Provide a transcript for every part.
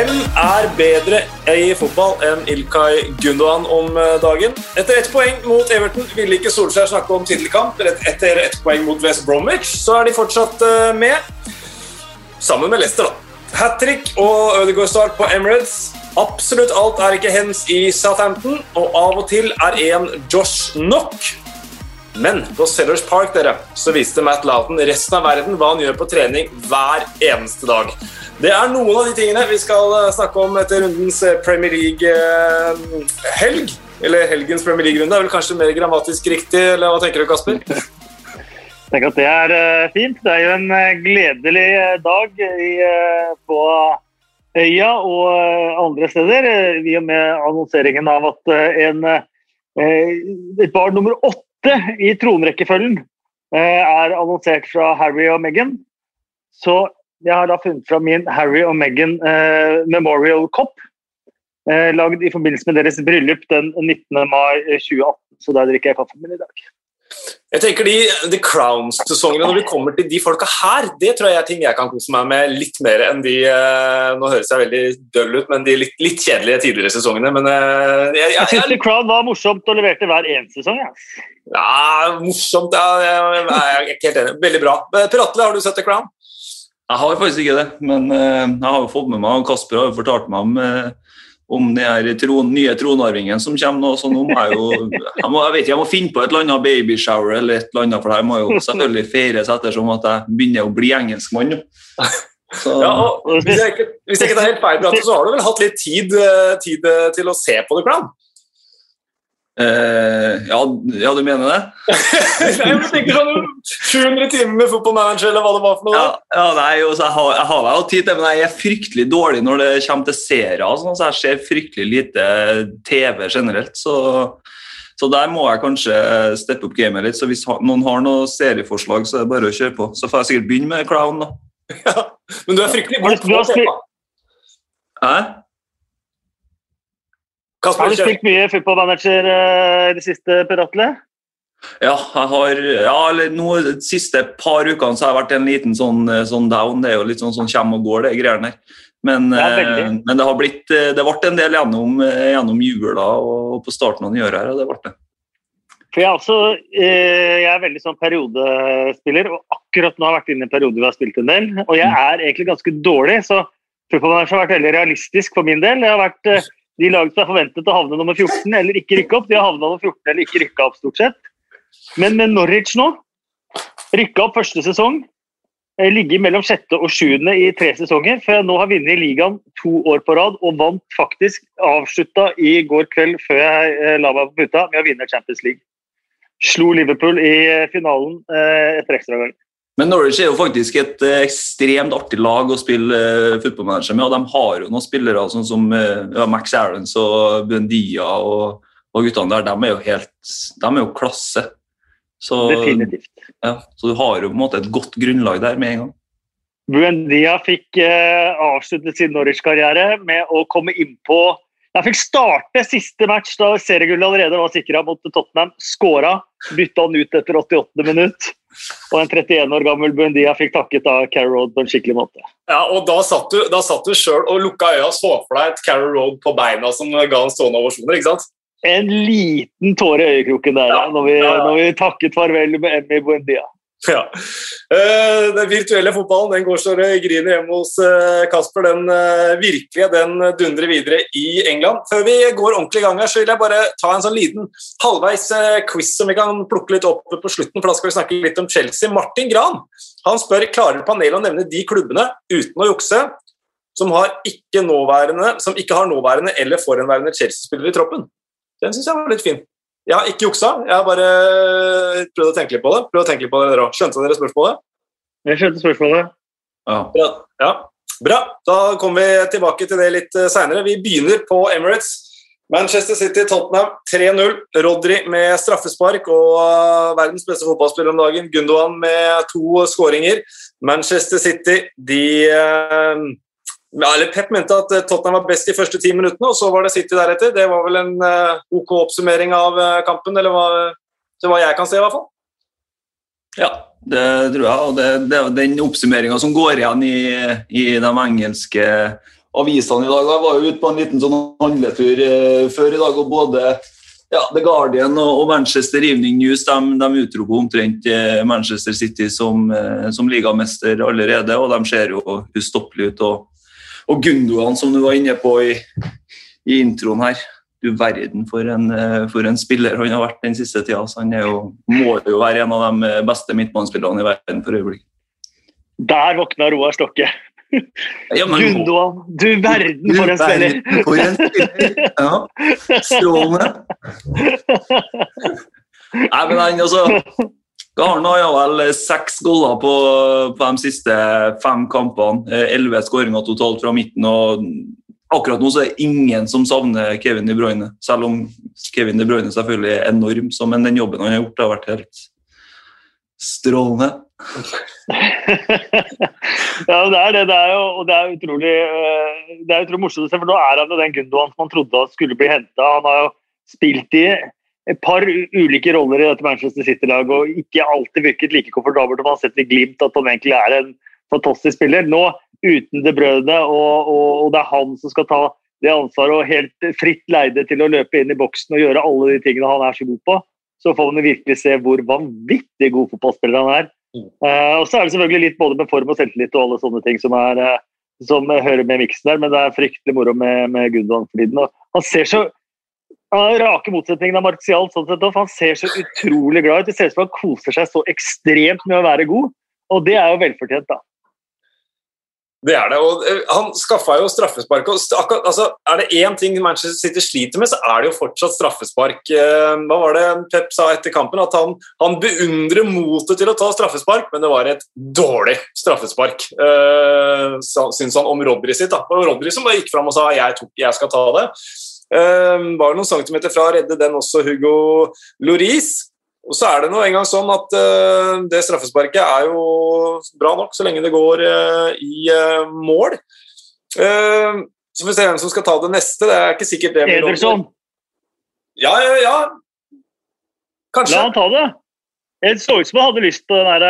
Hvem er bedre i fotball enn Ilkay Gundogan om eh, dagen? Etter ett poeng mot Everton ville ikke Solskjær snakke om tittelkamp. Etter ett poeng mot West Bromwich så er de fortsatt eh, med. Sammen med Leicester, da. Hat trick og Ødegaard-start på Emirates. Absolutt alt er ikke hens i Southampton, og av og til er en Josh nok. Men på Sellers Park dere, så viste Matt Loughton resten av verden hva han gjør på trening hver eneste dag. Det er noen av de tingene vi skal eh, snakke om etter rundens eh, Premier League-helg. Eh, eller helgens Premier League-runde er vel kanskje mer grammatisk riktig, eller hva tenker du, Kasper? Jeg tenker at det er fint. Det er jo en gledelig dag på Øya og andre steder, i og med annonseringen av at en, et barn nummer åtte i tronrekkefølgen er annonsert fra Harry og Meghan. Så jeg har da funnet fra min Harry og Meghan eh, Memorial Cop. Eh, lagd i forbindelse med deres bryllup den 19. mai 2018. Så der drikker jeg kaffen min i dag. Jeg tenker de The Crowns-sesongene når vi kommer til de folka her, det tror jeg er ting jeg kan kose meg med litt mer enn de uh, Nå høres jeg veldig døll ut, men de litt, litt kjedelige tidligere sesongene. Men uh, jeg, jeg, jeg syns The Crown var morsomt og leverte hver eneste sesong. Ja, ja morsomt ja, jeg, er ikke helt enig. Veldig bra. Per Atle, har du sett The Crown? Jeg har faktisk ikke det, men jeg har jo fått med meg og Kasper har jo fortalt meg om, om den tron, nye tronarvingen som kommer nå. så nå må jeg jo jeg, må, jeg vet jeg må finne på et eller annet babyshower eller et eller annet, for det må jo selvfølgelig feires ettersom at jeg begynner å bli engelskmann. Ja, hvis jeg, ikke, hvis jeg ikke tar helt feil, så har du vel hatt litt tid, eh, tid til å se på det, Crown? Uh, ja, ja, du mener det? nei, jeg tenker sånn 700 timer med fotballmanager, eller hva det var for noe. Ja, ja nei, også, jeg har, jeg har jo tid til men jeg er fryktelig dårlig når det kommer til serier. Sånn, så jeg ser fryktelig lite TV generelt. Så, så, der må jeg kanskje steppe opp gamet litt. Så hvis noen har noen serieforslag, så er det bare å kjøre på. Så får jeg sikkert begynne med Clown, da. Ja, men du er fryktelig god på TV. Hæ? Kasper, har du spilt mye footballmanager manager i det siste, Per Atle? Ja, jeg har ja, nå, de siste par ukene så har jeg vært en liten sånn, eh, sånn down. Det er jo litt sånn, sånn kjem og går, det greiene der. Men, ja, men, det har blitt det ble en del gjennom, gjennom jula og på starten av nyåret her, og det ble det. For jeg, er også, jeg er veldig sånn periodespiller, og akkurat nå har jeg vært inne i en periode hvor jeg har spilt en del. Og jeg mm. er egentlig ganske dårlig, så Footballmanager har vært veldig realistisk for min del. Jeg har vært de laget som er forventet å havne nummer 14 eller ikke rykke opp, de har havna nummer 14 eller ikke rykka opp, stort sett. Men med Norwich nå, rykka opp første sesong, eh, ligge mellom sjette og sjuende i tre sesonger, for jeg nå har vunnet ligaen to år på rad og vant faktisk, avslutta i går kveld før jeg eh, la meg på puta, med å vinne Champions League. Slo Liverpool i eh, finalen etter ekstragang. Men Norwich er jo faktisk et eh, ekstremt artig lag å spille uh, fotballmanager med. og De har jo noen spillere sånn som ja, Max Aarons og Buendia og, og guttene der. De er jo helt de er jo klasse. Så, Definitivt. Ja, så du har jo på en måte et godt grunnlag der med en gang. Buendia fikk eh, avsluttet sin Norwich-karriere med å komme innpå Jeg fikk starte siste match da seriegullet allerede var sikra mot Tottenham. Skåra, bytta han ut etter 88. minutt. Og en 31 år gammel Bundia fikk takket av Carrow Road på en skikkelig måte. Ja, og Da satt du, da satt du sjøl og lukka øya og så for deg et Carrow Road på beina som ga en stående ovasjoner, ikke sant? En liten tåre i øyekroken der, ja, når, vi, ja, ja. når vi takket farvel med Emmy Buendia. Ja. Uh, den virtuelle fotballen den går så det griner hjemme hos uh, Kasper. Den uh, virkelige den dundrer videre i England. Før vi går ordentlig i gang, her, så vil jeg bare ta en sånn liten halvveis quiz som vi kan plukke litt opp på slutten. for Da skal vi snakke litt om Chelsea. Martin Gran han spør klarer panelet å nevne de klubbene uten å jukse som, ikke, som ikke har nåværende eller forhenværende Chelsea-spillere i troppen. Den syns jeg var litt fin. Jeg har ikke juksa, jeg har bare prøvd å tenke litt på det. Prøvd å tenke litt på det dere Skjønte dere spørsmålet? Jeg skjønte spørsmålet. Ja. Bra. ja. Bra. Da kommer vi tilbake til det litt eh, seinere. Vi begynner på Emirates. Manchester City, Tottenham 3-0. Rodri med straffespark og eh, verdens beste fotballspiller om dagen, Gundogan med to skåringer. Manchester City de eh, ja, eller Pep mente at eh, Tottenham var best de første ti minuttene, og så var det City deretter. Det var vel en uh, OK oppsummering av uh, kampen, eller hva, hva jeg kan se, i hvert fall. Ja, det tror jeg. Og det, det er den oppsummeringa som går igjen i, i, de engelske avisene i dag. Jeg var jo ute på en liten sånn handletur eh, før i dag, og både ja, The Guardian og, Manchester Evening News de, de utroper omtrent eh, Manchester City som, eh, som ligamester allerede, og de ser jo ustoppelig ut. Og, og Gundogan, som du var inne på i, i introen her, du verden for en, for en, spiller han har vært den siste tida. Så han jo, må jo være en av de beste midtbanespillerne i verden for øyeblikket. Der våkna Roar Stokke. Ja, men, Gundogan, du verden for en spiller! For en spiller! Ja. Strålende. Nei, men han altså han har vel seks goller på, på, de siste fem kampene. Elleve skåringer totalt fra midten. og Akkurat nå så er det ingen som savner Kevin De Bruyne, selv om Kevin De Bruyne selvfølgelig er enorm. Så, men den jobben han har gjort, har vært helt strålende. ja, det er det. Det er jo og det er utrolig, eh, det er utrolig morsomt å se, for nå er han jo den Gundogan som man trodde skulle bli henta. Han har jo spilt i et par ulike roller i dette Manchester City-laget og ikke alltid virket like komfortabelt. Man har sett i glimt at han egentlig er en fantastisk spiller. Nå uten det brødet, og, og, og, det er han som skal ta det ansvaret og helt fritt leide til å løpe inn i boksen og gjøre alle de tingene han er så god på, så får man virkelig se hvor vanvittig god fotballspiller han er. Uh, og så er det selvfølgelig litt både med form og selvtillit og alle sånne ting som, er, uh, som hører med miksen der, men det er fryktelig moro med, med Gundogan for tiden. Og han ser så rake motsetningen av Martial, sånn sett, han ser så utrolig glad ut. Det ser ut som han koser seg så ekstremt med å være god, og det er jo velfortjent, da. Det er det. og eh, Han skaffa jo straffespark. og altså, Er det én ting Manchester City sliter med, så er det jo fortsatt straffespark. Eh, hva var det Pep sa etter kampen? At han, han beundrer motet til å ta straffespark, men det var et dårlig straffespark, uh, syns han om Rodry sitt. da. Og Rodry som bare gikk fram og sa jeg, tok, jeg skal ta det. Uh, var noen centimeter fra å redde den også Hugo Loris. Og så er det nå engang sånn at uh, det straffesparket er jo bra nok så lenge det går uh, i uh, mål. så får vi se hvem som skal ta det neste. Det er ikke sikkert det Ederson. Ja, ja, ja. Kanskje. La han ta det. Det så ut som han hadde lyst på den her,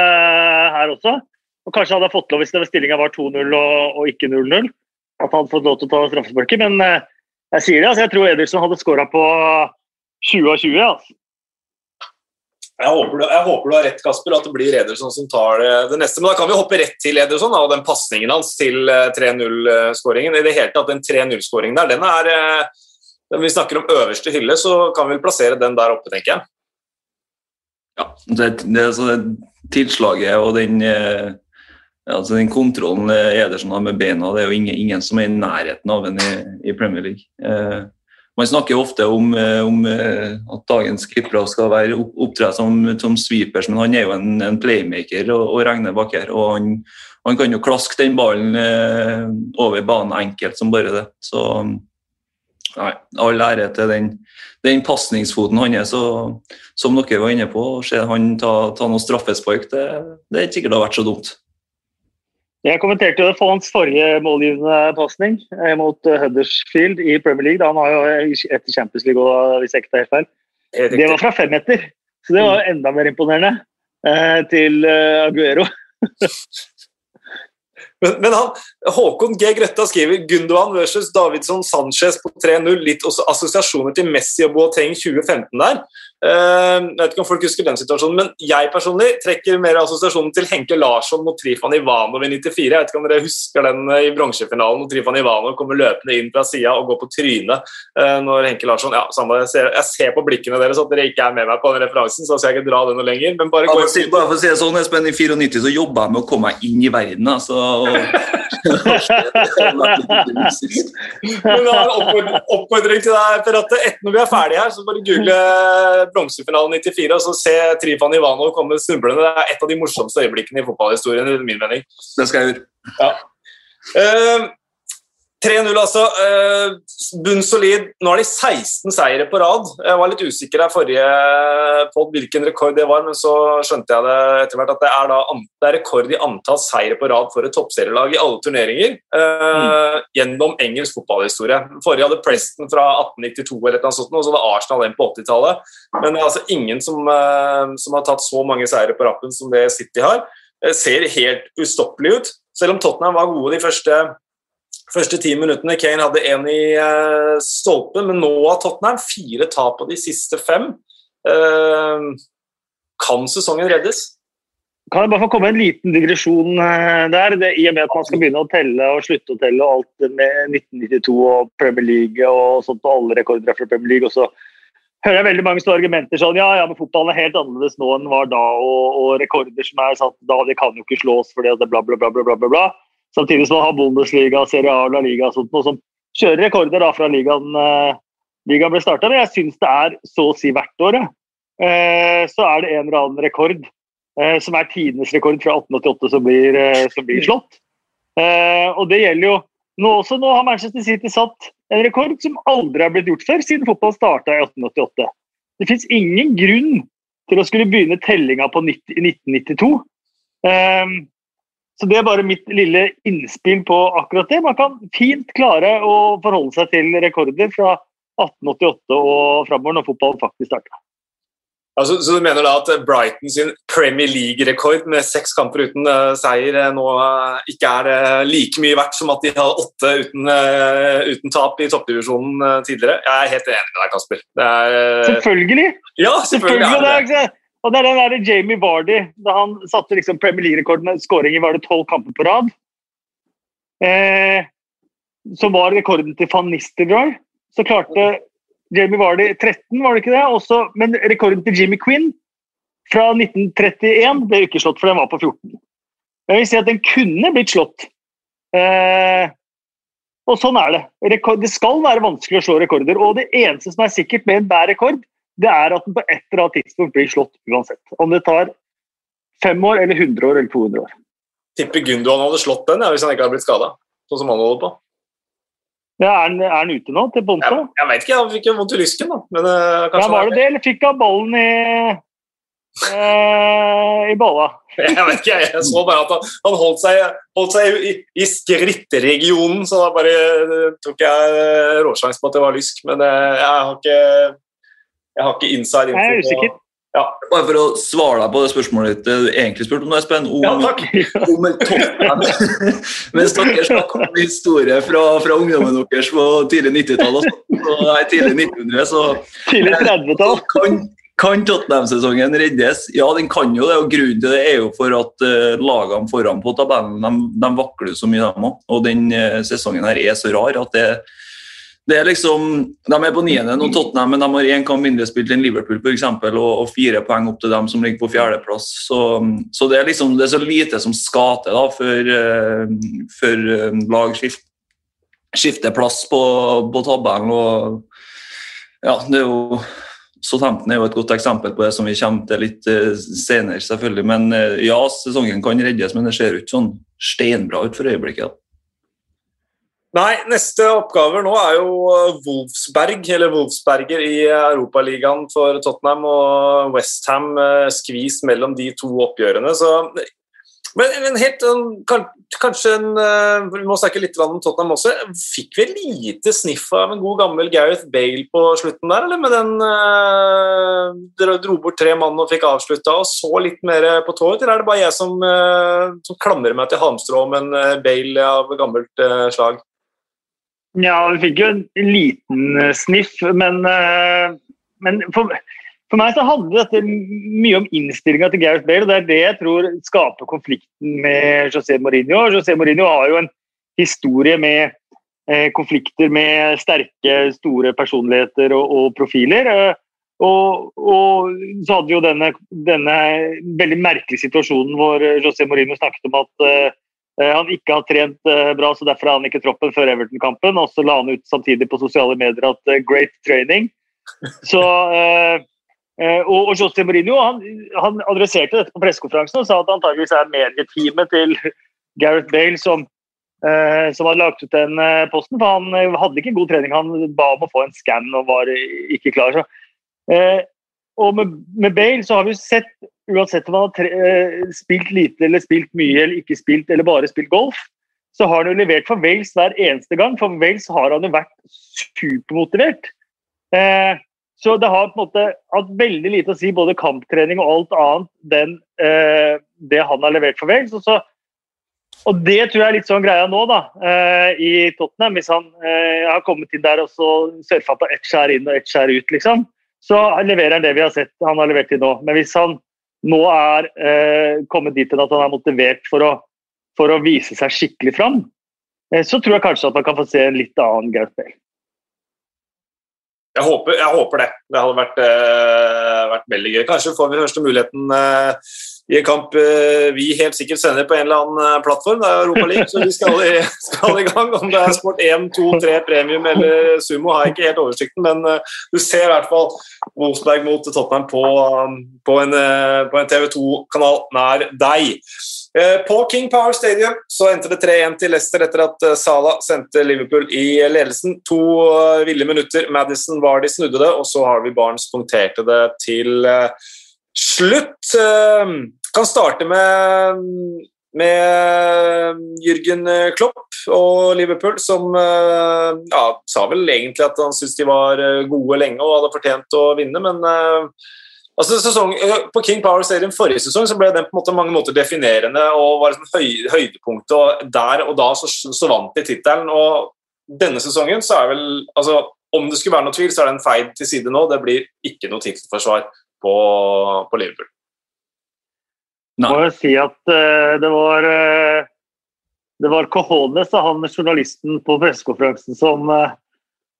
her også. Og kanskje hadde fått lov hvis stillinga var 2-0 og, og, ikke 0-0. At han hadde fått lov til å ta straffesparket. Men jeg sier det, altså, jeg tror Ederson hadde skåra på 20 av 20. Altså. Jeg håper, du, jeg håper, du, har rett, Kasper, at det blir Ederson som tar det, det, neste. Men da kan vi hoppe rett til Ederson og den pasningen hans til 3-0-skåringen. Eh, I det hele tatt, Den 3-0-skåringen der, den er eh, Når vi snakker om øverste hylle, så kan vi vel plassere den der oppe, tenker jeg. Ja, det, det, altså, det tilslaget og den, eh, altså den kontrollen Ederson har med beina, det er jo ingen, ingen som er i nærheten av den i, i Premier League. Eh, man snakker ofte om, eh, om eh, at dagens keepere skal være opptre som, som, sweepers, men han er jo en, en playmaker og, og regner bak her. og han, han, kan jo klaske den ballen eh, over banen enkelt som bare det. Så nei, all ære til den, den pasningsfoten hans. Som dere var inne på, å se han ta, ta noen straffespark, det, det er ikke sikkert det har vært så dumt. Jeg kommenterte jo hans forrige målgivende pasning eh, mot eh, Huddersfield i Premier League. da Han har jo etter Champions League, òg, hvis jeg ikke tar helt feil. Det var fra femmeter, så det var enda mer imponerende. Eh, til Aguero. Men, men han, Håkon G. Grøtta skriver Gundogan versus Davidsson Sanchez på 3-0. Litt også assosiasjoner til Messi og Boateng 2015 der. Uh, jeg vet ikke om folk husker den situasjonen, men jeg personlig trekker mer assosiasjonen til Henke Larsson mot Trifan Ivanov i 94. Jeg vet ikke om dere husker den eh, i bronsefinalen hvor Trifan Ivanov kommer løpende inn fra sida og går på trynet uh, når Henke Larsson ja, samme, jeg, ser, jeg ser på blikkene deres at dere ikke er med meg på den referansen, så skal jeg ikke dra den noe lenger. Men bare, ja, for, bare for å si det sånn, Espen, i 94 så jobba jeg med å komme meg inn i verden. altså men oppfordring til deg, Per Atte. Etter når vi er ferdige her, så bare google bronsefinalen 94 og så se Trifan Ivanov komme snublende. Det er et av de morsomste øyeblikkene i fotballhistorien. i min mening. Det skal jeg gjøre. Ja. Uh, 3-0, altså. Bunn Bunnsolid. Nå har de 16 seire på rad. Jeg var litt usikker her forrige pod hvilken rekord det var, men så skjønte jeg det etter hvert at det er, da, det er rekord i antall seire på rad for et toppserielag i alle turneringer eh, mm. gjennom engelsk fotballhistorie. Forrige hadde Preston fra 1892 eller noe sånt, og så hadde Arsenal en på 80-tallet. Men det er altså ingen som, eh, som, har tatt så mange seire på rappen som det City har. Det ser helt ustoppelig ut. Selv om Tottenham var gode de første første ti minuttene. Kane hadde én i uh, stolpen, men nå har Tottenham fire tap på de siste fem. Uh, kan sesongen reddes? Kan jeg bare få komme en liten digresjon der? Det, I og med at man skal begynne å telle og slutte å telle og alt med 1992 og Premier League og sånt, og alle rekorder fra Premier League. og så hører jeg veldig mange store argumenter sånn ja, ja, men fotballen er helt annerledes nå enn var da, og, og rekorder som er satt da, de kan jo ikke slås fordi det bla, bla, bla, bla, bla, bla. Samtidig som man har Bundesliga, Serie A, La Liga og sånt, noe som kjører rekorder da fra ligaen, eh, ligaen ble starta. Men jeg syns det er så å si hvert år. eh, så er det en eller annen rekord eh, som er tidenes rekord fra 1888 som blir, som blir slått. og det gjelder jo nå også. Nå har Manchester City satt en rekord som aldri har blitt gjort før siden fotball starta i 1888. Det fins ingen grunn til å skulle begynne tellinga på 90, 1992. Um, så Det er bare mitt lille innspill på akkurat det. Man kan fint klare å forholde seg til rekorder fra 1888 og framover, når fotballen faktisk starta. Altså, så du mener da at Brighton sin Premier League-rekord med seks kamper uten uh, seier uh, nå uh, ikke er like mye verdt som at de hadde åtte uten, uten tap i toppdivisjonen tidligere? Jeg er helt enig med deg, Kasper. Er, selvfølgelig! Ja, selvfølgelig, selvfølgelig det. Og det er den der Jamie Vardy, da han satte liksom Premier League-rekord med skåring i tolv kamper på rad. Eh, som var rekorden til van Nistelrooy. Så klarte Jamie Vardy 13, var det ikke det? Også, men rekorden til Jimmy Quinn fra 1931 ble ikke slått, for den var på 14. Men jeg vil si at den kunne blitt slått. Eh, og sånn er det. Rekord, det skal være vanskelig å slå rekorder. Og det eneste som er sikkert med enhver rekord, det er at den på et eller annet tidspunkt blir slått uansett. Om det tar fem år, eller 100 år, eller 200 år. Tipper Gundogan hadde slått den ja, hvis han ikke hadde blitt skada, sånn som han holder på. Ja, er, han, er han ute nå, til Bonte? Jeg, jeg vet ikke, han fikk jo vondt i lysken, da. Men, uh, ja, var det det, eller fikk han ballen i uh, i balla? jeg vet ikke, jeg så bare at han, han holdt seg, holdt seg i, i skritteregionen, så da bare uh, tok jeg råsjanse på at det var lysk. Men jeg har ikke jeg har ikke inside info. Jeg er usikker. Ja. Bare for å svare deg på det spørsmålet ditt du egentlig spurte om, Espen. Om, ja, om Tottenham. Mens dere snakker om historie fra, fra ungdommen deres på tidlig 90-tall nei, tidlig 1900, så Tidlig 30-tall. Kan, kan Tottenham-sesongen reddes? Ja, den kan jo det. og Grunnen til det er jo for at uh, lagene foran på tabellen de, de vakler så mye, dem òg. Og den uh, sesongen her er så rar at det det er liksom, De er på niende nå, Tottenham, men de har én kamp mindre spilt enn Liverpool for eksempel, og, og fire poeng opp til dem som ligger på fjerdeplass. Så, så det, er liksom, det er så lite som skal til da, før, uh, uh, lag skift, skifter plass på, på tabellen. og ja, det er jo Southampton er jo et godt eksempel på det som vi kommer til litt uh, senere, selvfølgelig. Men ja, sesongen kan reddes, men det ser jo ikke sånn steinbra ut for øyeblikket. Nei, neste oppgaver nå er jo eh, Wolfsberg, eller Wolfsberger i Europaligaen for Tottenham og Westham eh, skvis mellom de to oppgjørene. Så, men, men helt, kanskje en, eh, Vi må snakke litt om Tottenham også. Fikk vi lite sniff av en god gammel Gareth Bale på slutten der, eller med den Dere dro bort tre mann og fikk avslutta og så litt mer på tået, eller er det bare jeg som, som klamrer meg til halmstrå om en Bale av gammelt slag? Ja, vi fikk jo en liten eh, sniff, men, eh, men for, for, meg så handler dette mye om innstillinga til Gareth Bale. og Det er det jeg tror skaper konflikten med José Mourinho. José Mourinho har jo en historie med eh, konflikter med sterke, store personligheter og, og profiler. Og, og, så hadde vi jo denne, denne veldig merkelige situasjonen hvor José Mourinho snakket om at Eh, han ikke har trent eh, bra, så derfor har han ikke troppen før Everton-kampen. Og så la han ut samtidig på sosiale medier at eh, 'great training'. Så, og, og José Mourinho han, han, adresserte dette på pressekonferansen og sa at det antakeligvis er medieteamet til Gareth Bale som, som hadde lagt ut den posten. For han hadde ikke god trening. Han ba om å få en skann og var ikke klar. Så. Og med, med Bale så har vi sett uansett om han har eh, spilt lite eller spilt mye eller ikke spilt eller bare spilt golf, så har han jo levert for Wales hver eneste gang. For Wales har han jo vært supermotivert. Eh, så det har på en måte hatt veldig lite å si, både kamptrening og alt annet, den, eh, det han har levert for Wales. Og så Og det tror jeg er litt sånn greia nå, da, eh, i Tottenham. Hvis han eh, har kommet inn der og så surfa på ett skjær inn og ett skjær ut, liksom, så leverer han det vi har sett han har levert til nå. Men hvis han nå er eh, kommet dit til at han er motivert for å, for å vise seg skikkelig fram, eh, så tror jeg kanskje at man kan få se en litt annen Gareth Bale. Jeg håper, jeg håper, det. Det hadde vært, eh, vært, veldig gøy. Kanskje får vi første muligheten uh, i en kamp uh, vi helt sikkert sender på en eller annen plattform. Det er Europa League, så vi skal i, skal i, gang. Om det er Sport 1, 2, 3, Premium eller Sumo, har jeg ikke helt oversikten. Men du ser i hvert fall Wolfsberg mot Tottenham på, um, på en, en TV 2-kanal nær deg. Eh, på King Power Stadium så endte det 3-1 til Leicester etter at Sala sendte Liverpool i ledelsen. To eh, ville minutter. Madison var de snudde det, og så har vi Barnes punkterte det til slutt. Kan starte med, med Jürgen Klopp og Liverpool, som ja, sa vel egentlig at han syntes de var gode lenge og hadde fortjent å vinne, men Altså, sesong, eh, på King Power Stadium forrige sesong så ble den på mange måter definerende og var et høy, høydepunkt. og Der og da så, så vant de tittelen. og Denne sesongen så er vel altså, Om det skulle være noe tvil, så er det en feid til side nå. Det blir ikke noe tittelforsvar på, på Liverpool. Nei. Må jo si at uh, det var uh, det var Cojones, han journalisten på pressekonferansen, som, uh,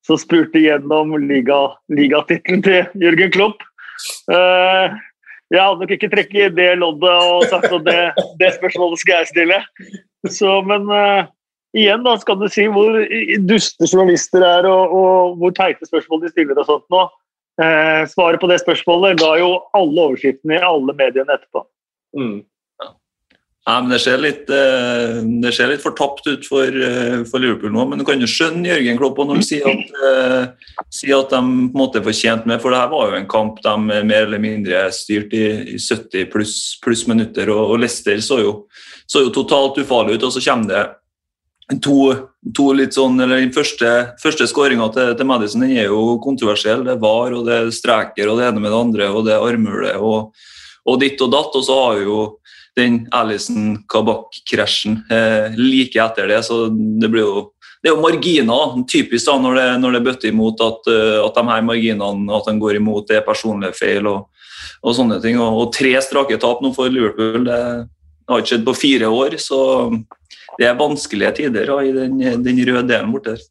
som spurte gjennom ligatittelen liga til Jørgen Klopp. Uh, jeg hadde nok ikke trekket i det loddet og sagt at det, det spørsmålet skal jeg stille. Så, men igjen da skal du si hvor duste journalister er og, og hvor teite spørsmål de stiller. og sånt nå. Svaret på det spørsmålet ga jo alle overskriftene i alle mediene etterpå. Mm. Ja, men Det ser litt, eh, det ser litt fortapt ut for, eh, for, Liverpool nå, men du kan jo skjønne Jørgen Klopp når han sier at, uh, sier at de på en måte er fortjent med, for det her var jo en kamp de mer eller mindre styrte i, i 70 pluss plus minutter, og, og Leicester så jo, så jo, totalt ufarlig ut. og Så kommer det to, to litt sånn, eller Den første, første skåringa til, til, Madison den er jo kontroversiell. Det er var, og det er streker, og det ene med det andre, og det er armhule og, og ditt og datt. og så har jo den Alison Kabak-krasjen eh, like etter det. Så det blir jo det er jo marginer, typisk da når det, når det bøtter imot at, uh, at de her marginene at de går imot, det er personlige feil og, og sånne ting. Og, og, tre strake tap nå for Liverpool det har ikke skjedd på fire år. Så det er vanskelige tider da, i den, den røde delen borte der.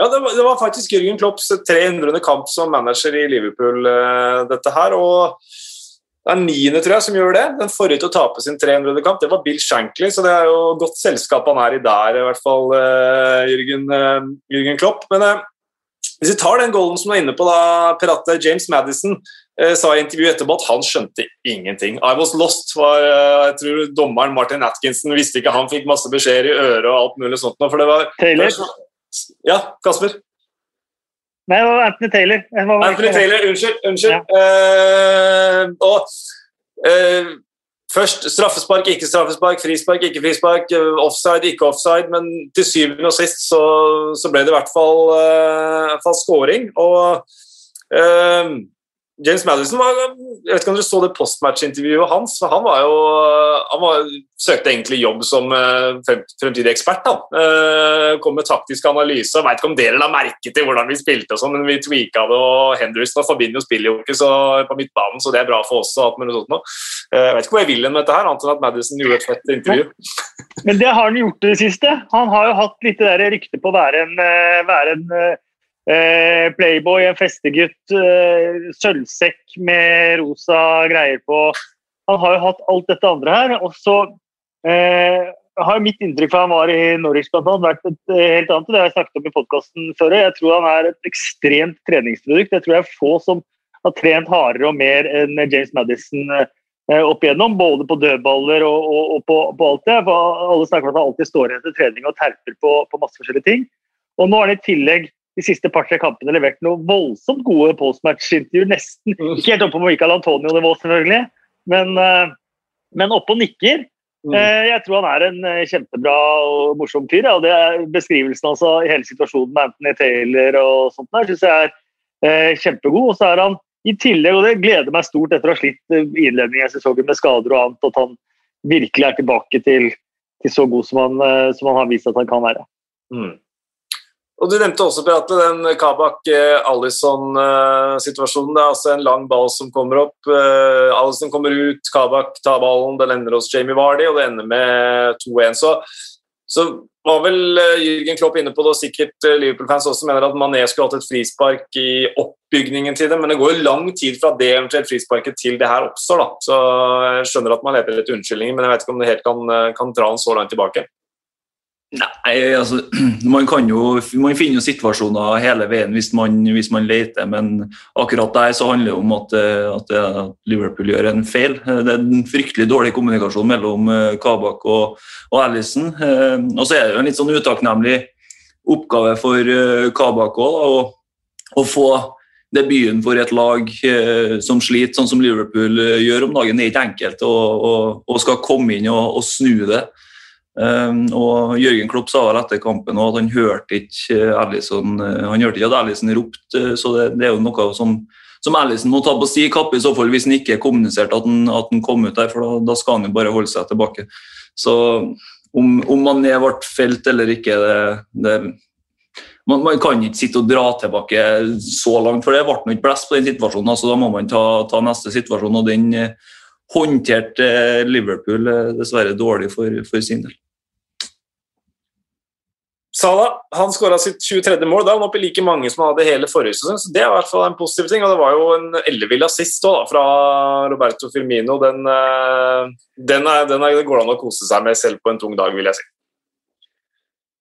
Ja, det var, det var, faktisk Jørgen Klopps 300. kamp som manager i Liverpool, uh, dette her. og det er niende tror jeg, som gjør det. Den forrige til å tape sin 300. kamp, det var Bill Shankly, så det er jo godt selskap han er i der, i hvert fall, uh, Jürgen, uh, Jürgen, Klopp. Men uh, hvis vi tar den golden som du er inne på, da, Piratte James Madison sa i intervjuet etterpå at han skjønte ingenting. I was lost, var jeg tror dommeren Martin Atkinson visste ikke han fikk masse beskjeder i øret og alt mulig sånt. For det var, Taylor? Ja, Kasper? Nei, det var Anthony Taylor. Var Anthony Taylor, Unnskyld. unnskyld. Ja. Uh, og uh, Først straffespark, ikke straffespark, frispark, ikke frispark, eh, offside, ikke offside. Men til syvende og sist så, så ble det i hvert fall, uh, fall scoring. Og James Madison var, jeg vet ikke om dere så det postmatch-intervjuet hans. Han, var jo, han var, søkte egentlig jobb som uh, fremtidig ekspert. Da. Uh, kom med taktisk analyse. Jeg vet ikke om dere la merke til hvordan vi spilte, og sånn, men vi tweaka det. og Henderson og Fabinho spiller jo ikke så, på midtbanen, så det er bra for oss. og alt sånt nå. Jeg vet ikke hvor jeg vil med dette, her, annet enn at Madison gjorde et fett intervju. Men det har han gjort det siste. Han har jo hatt litt det der ryktet på å være en, være en Eh, Playboy, en festegutt, eh, sølvsekk med rosa greier på. Han har jo hatt alt dette andre her. Og så eh, har mitt inntrykk fra han var i Norwich blant annet, vært et eh, helt annet. Det har jeg snakket om i podkasten før. Jeg tror han er et ekstremt treningsprodukt. Jeg tror jeg er få som har trent hardere og mer enn James Madison eh, opp igjennom. Både på dødballer og, og, og på, på, alt det. For alle snakker om at han alltid står igjen til trening og terper på, på masse forskjellige ting. Og nå er han i tillegg de siste par-tre kampene levert noen voldsomt gode postmatch-intervjuer. Nesten mm. ikke helt oppe på Michael Antonio-nivå, selvfølgelig, men, uh, men oppe og nikker. Mm. Uh, jeg tror han er en uh, kjempebra og morsom fyr. Ja, det er Beskrivelsen altså, i hele situasjonen med Anthony Taylor og sånt der, syns jeg er kjempegod. Og så er han i tillegg, og det gleder meg stort etter å ha slitt innledningen i sesongen med skader og annet, at han virkelig er tilbake til til så god som han, som han, har vist at han kan være. Mm. Og Du nevnte også Beate, den Kabak-Alison-situasjonen. Det er altså en lang ball som kommer opp. Alison kommer ut, Kabak tar ballen, den ender hos Jamie Vardy, og det ender med 2-1. Så, så var vel Jürgen Klopp inne på det, og sikkert Liverpool-fans også mener at Mané skulle hatt et frispark i oppbygningen til det, men det går jo lang tid fra det eventuelt frisparket til det her oppstår. da. Så Jeg skjønner at man leter etter unnskyldninger, men jeg vet ikke om det helt kan, kan dra den så langt tilbake. Nei, altså Man kan jo man finner jo situasjoner hele veien hvis man, hvis man leter, men akkurat der så handler det om at, at, Liverpool gjør en feil. Det er en fryktelig dårlig kommunikasjon mellom eh, Kabak og, og Alison. Eh, og så er det jo en litt sånn utakknemlig oppgave for eh, Kabak òg å få debuten for et lag som sliter, sånn som Liverpool gjør om dagen. Det er ikke enkelt å skal komme inn og, og snu det. Um, og Jørgen Klopp sa vel etter kampen at han hørte ikke Allison, uh, han hørte ikke at Ellison ropte, uh, så det, det, er jo noe som, som Ellison må ta på si kappe i så fall hvis han ikke kommuniserte at han, at han kom ut der, for da, da, skal han jo bare holde seg tilbake. Så om, om Mané ble felt eller ikke, det, det man, man, kan ikke sitte og dra tilbake så langt, for det ble ikke blest på den situasjonen. altså Da må man ta, ta neste situasjon, og den håndterte Liverpool dessverre dårlig for, for sin del. Salah han skåra sitt 23. mål. Da er han oppe i like mange som han hadde hele forrige sesong. så Det er i hvert fall en positiv ting. og Det var jo en ellevill assist da, fra Roberto Firmino. Den, eh, den, er, den er, det går an å kose seg med selv på en tung dag, vil jeg si.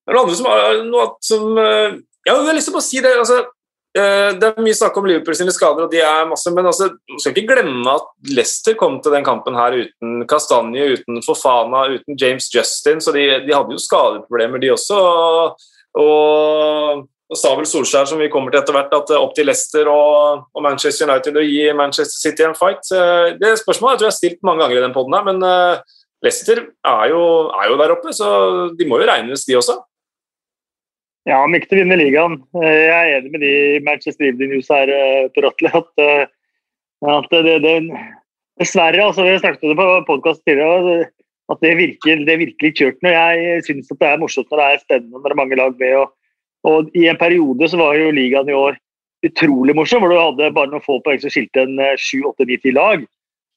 Det er noe annet som, noe som Ja, Jeg har lyst til å si det. altså Eh, det er mye snakk om Liverpool sine skader, og de er masse, men altså, man skal ikke glemme at Leicester kom til den kampen her uten Kastanje, uten Fofana, uten James Justin, så de, de hadde jo skadeproblemer, de også. Og, og sa vel Solskjær, som vi kommer til etter hvert, at opp til Leicester og, og, Manchester United å gi Manchester City en fight. Det spørsmålet jeg tror jeg har stilt mange ganger i den poden her, men Leicester er jo, er jo der oppe, så de må jo regnes, de også. Ja, om ikke til å vinne ligaen. Eh, jeg er enig med de i Manchester Evening News her, på Per at, eh, at det, det, Dessverre, altså, vi snakket om det på podkast tidligere, at det virker, det virker kjørt når jeg syns det er morsomt når det er spennende når det er mange lag med. Og, og I en periode så var jo ligaen i år utrolig morsom, hvor du hadde bare noen få poeng som skilte en sju, åtte, ni, ti lag.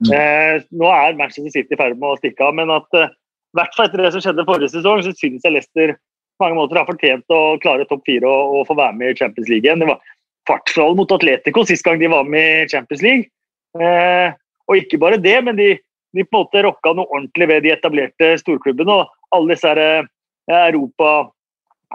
Mm. Eh, nå er Manchester City i ferd med å stikke av, men at i eh, hvert fall etter det som skjedde forrige sesong, så synes jeg Leicester mange måter har fortjent å klare topp fire og, og, få være med i Champions League igjen. Det var kvartfinale mot Atletico sist gang de var med i Champions League. Eh, og ikke bare det, men de, de på en måte rocka noe ordentlig ved de etablerte storklubbene. Og alle disse her, eh, Europa